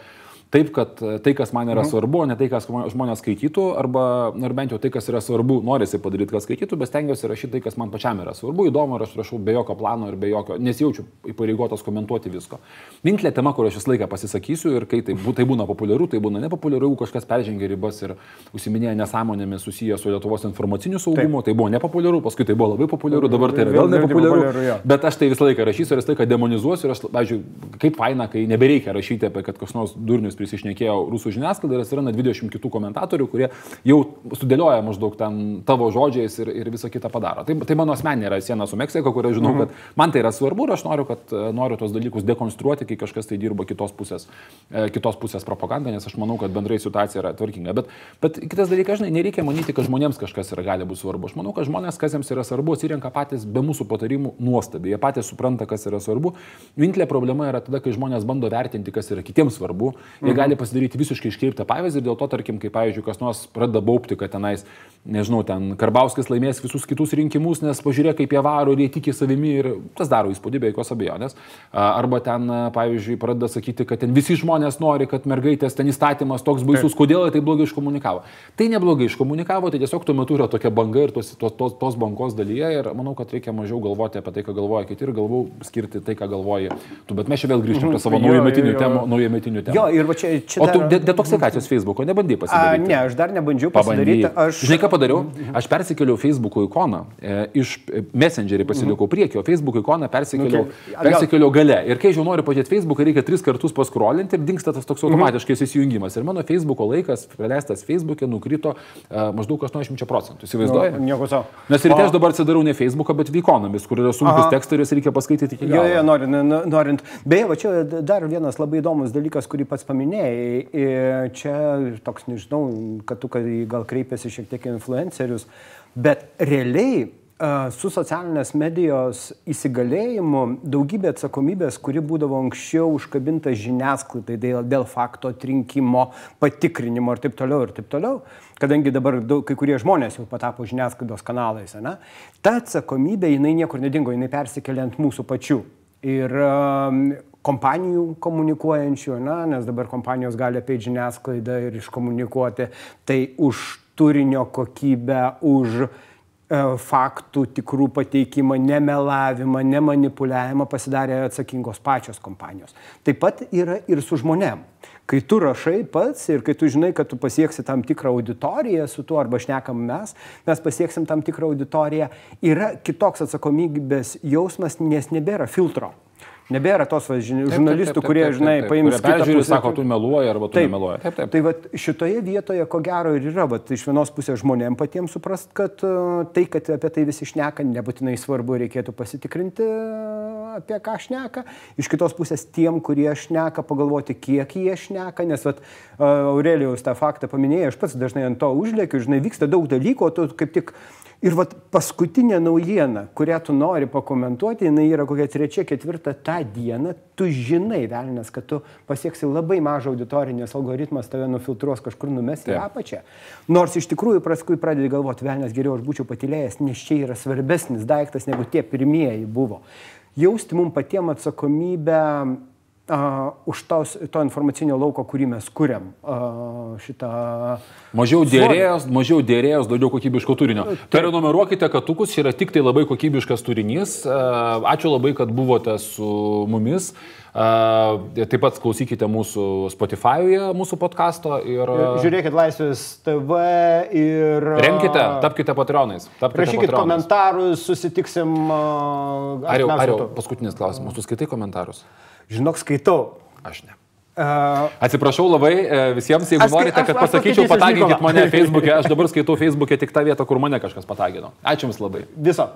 taip, kad e, tai, kas man yra mhm. svarbu, ne tai, kas žmonės skaitytų, arba, ar bent jau tai, kas yra svarbu, norisi padaryti, kad skaitytų, bet stengiuosi rašyti tai, kas man pačiam yra svarbu, įdomu, ir aš rašau be jokio plano ir be jokio, nesijaučiu įpareigotas komentuoti visko. Vienintelė tema, kur aš visą laiką pasisakysiu ir kai tai, tai būna populiaru, tai būna nepopuliaru, kažkas peržengia ribas ir užsiminėja nesąmonėmis susiję su Lietuvos informaciniu saugumu, taip. tai buvo nepopuliaru, paskui tai buvo labai populiaru, dabar tai yra vėl nepopuliaru bet aš tai visą laiką rašysiu ir visą laiką demonizuosiu ir aš, pavyzdžiui, kaip faina, kai nebereikia rašyti apie, kad kas nors durnius žmonėmis prisišnekėjo rusų žiniasklaida ir atsiranda 20 kitų komentatorių, kurie jau sudėlioja maždaug ten tavo žodžiais ir, ir visą kitą padaro. Tai, tai mano asmeninė yra siena su Meksika, kur aš žinau, mhm. kad man tai yra svarbu ir aš noriu, kad noriu tos dalykus dekonstruoti, kai kažkas tai dirba kitos pusės, e, kitos pusės propagandą, nes aš manau, kad bendrai situacija yra tvarkinga. Bet, bet kitas dalykas, žinai, nereikia manyti, kad žmonėms kažkas yra gali būti svarbu. Aš manau, kad žmonės, kas jiems yra svarbu, atsirenka patys be mūsų patarimų nuostabiai. Jie patys supranta, kas yra svarbu. Vienintelė problema yra tada, kai žmonės bando vertinti, kas yra kitiems svarbu Jie mhm. gali pasidaryti visiškai iškreiptą pavyzdį ir dėl to, tarkim, kai, pavyzdžiui, kas nors pradeda baupti, kad tenais, nežinau, ten Karbauskis laimės visus kitus rinkimus, nes pažiūrėk, kaip jie varo ir jie tiki savimi ir tas daro įspūdį be jokios abejonės. Arba ten, pavyzdžiui, pradeda sakyti, kad ten visi žmonės nori, kad mergaitės ten įstatymas toks baisus, Taip. kodėl jie tai blogai iškomunikavo. Tai neblogai iškomunikavo, tai tiesiog tuo metu yra tokia banga ir tos, tos, tos, tos bangos dalyje ir manau, kad reikia mažiau galvoti apie tai, ką galvoja kiti ir galvau skirti tai, ką galvoji tu. Bet mes čia vėl grįžtame prie savo naujametinių temų. Naujametinių temų. Jo, ir va čia, čia o tu dar... detoksikacijos Facebook'o nebandai pasidaryti? A, ne, aš dar nebandžiau pasidaryti. Aš... Žinai, ką padariau? Aš persikėliau Facebook'o ikoną, e, iš e, Messengerį pasilikau priekio, Facebook'o ikoną persikėliau, okay. persikėliau gale. Ir kai jau noriu pažiūrėti Facebook'ą, reikia tris kartus paskrolinti ir dinksta tas toks automatiškai įsijungimas. Ir mano Facebook'o laikas, praleistas Facebook'e, nukrito uh, maždaug 80 procentų. Įsivaizduoji? Nu, nieko savo. Nes ryte aš dabar atsidarau ne Facebook'ą, bet Vykonomis, kur yra sunkus tekstai ir jas reikia paskaityti iki galo. Jo, jo, norint, norint. Beje, va čia dar vienas labai įdomus dalykas, kurį pats paminėjai. Čia toks, nežinau, kad tu gal kreipiasi šiek tiek influencerius, bet realiai su socialinės medijos įsigalėjimu daugybė atsakomybės, kuri būdavo anksčiau užkabinta žiniasklaidai dėl, dėl fakto atrinkimo, patikrinimo ir taip toliau ir taip toliau, kadangi dabar daug, kai kurie žmonės jau patapo žiniasklaidos kanalais, ne, ta atsakomybė jinai niekur nedingo, jinai persikėlė ant mūsų pačių. Ir kompanijų komunikuojančių, na, nes dabar kompanijos gali apie žiniasklaidą ir iškomunikuoti, tai už turinio kokybę, už E, faktų tikrų pateikimą, nemelavimą, nemanipuliavimą pasidarė atsakingos pačios kompanijos. Taip pat yra ir su žmonėm. Kai tu rašai pats ir kai tu žinai, kad tu pasieksi tam tikrą auditoriją su tuo, arba šnekam mes, mes pasieksim tam tikrą auditoriją, yra kitoks atsakomybės jausmas, nes nebėra filtro. Nebėra tos va, žin, žurnalistų, kurie, žinai, paims pusę. sako, tu meluoji arba tu taip, nemeluoji. Taip, taip. Tai va, šitoje vietoje, ko gero, ir yra, va, iš vienos pusės žmonėm patiems suprast, kad uh, tai, kad apie tai visi šneka, nebūtinai svarbu, reikėtų pasitikrinti, apie ką šneka. Iš kitos pusės tiem, kurie šneka, pagalvoti, kiek jie šneka, nes va, uh, Aurelijos tą faktą paminėjai, aš pats dažnai ant to užlėkiu, žinai, vyksta daug dalykų, o tu kaip tik Ir vat paskutinė naujiena, kurią tu nori pakomentuoti, jinai yra kokia trečia, ketvirta tą dieną, tu žinai, velnės, kad tu pasieksi labai mažą auditoriją, nes algoritmas tave nufiltruos kažkur numesti į apačią. Nors iš tikrųjų paskui pradedi galvoti, velnės geriau aš būčiau patilėjęs, nes čia yra svarbesnis daiktas negu tie pirmieji buvo. Jausti mums patiems atsakomybę uh, už tos, to informacinio lauko, kurį mes kuriam. Uh, šitą... Mažiau dėrėjos, mažiau dėrėjos, daugiau kokybiško turinio. Prenumeruokite katukus, čia yra tik tai labai kokybiškas turinys. Uh, ačiū labai, kad buvote su mumis. Uh, taip pat klausykite mūsų Spotify'uje, mūsų podkasto ir... Žiūrėkit Laisvės TV ir... Remkite, tapkite patronais. Tapkite Rašykit patronais. komentarus, susitiksim. Ar jau, ar jau paskutinis klausimas, tu skaitai komentarus? Žinok, skaitau. Aš ne. Uh, Atsiprašau labai e, visiems, jeigu norite, kad aš, aš pasakyčiau, pataginkit mane Facebook'e, aš dabar skaitau Facebook'e tik tą vietą, kur mane kažkas patagino. Ačiū Jums labai. Viso.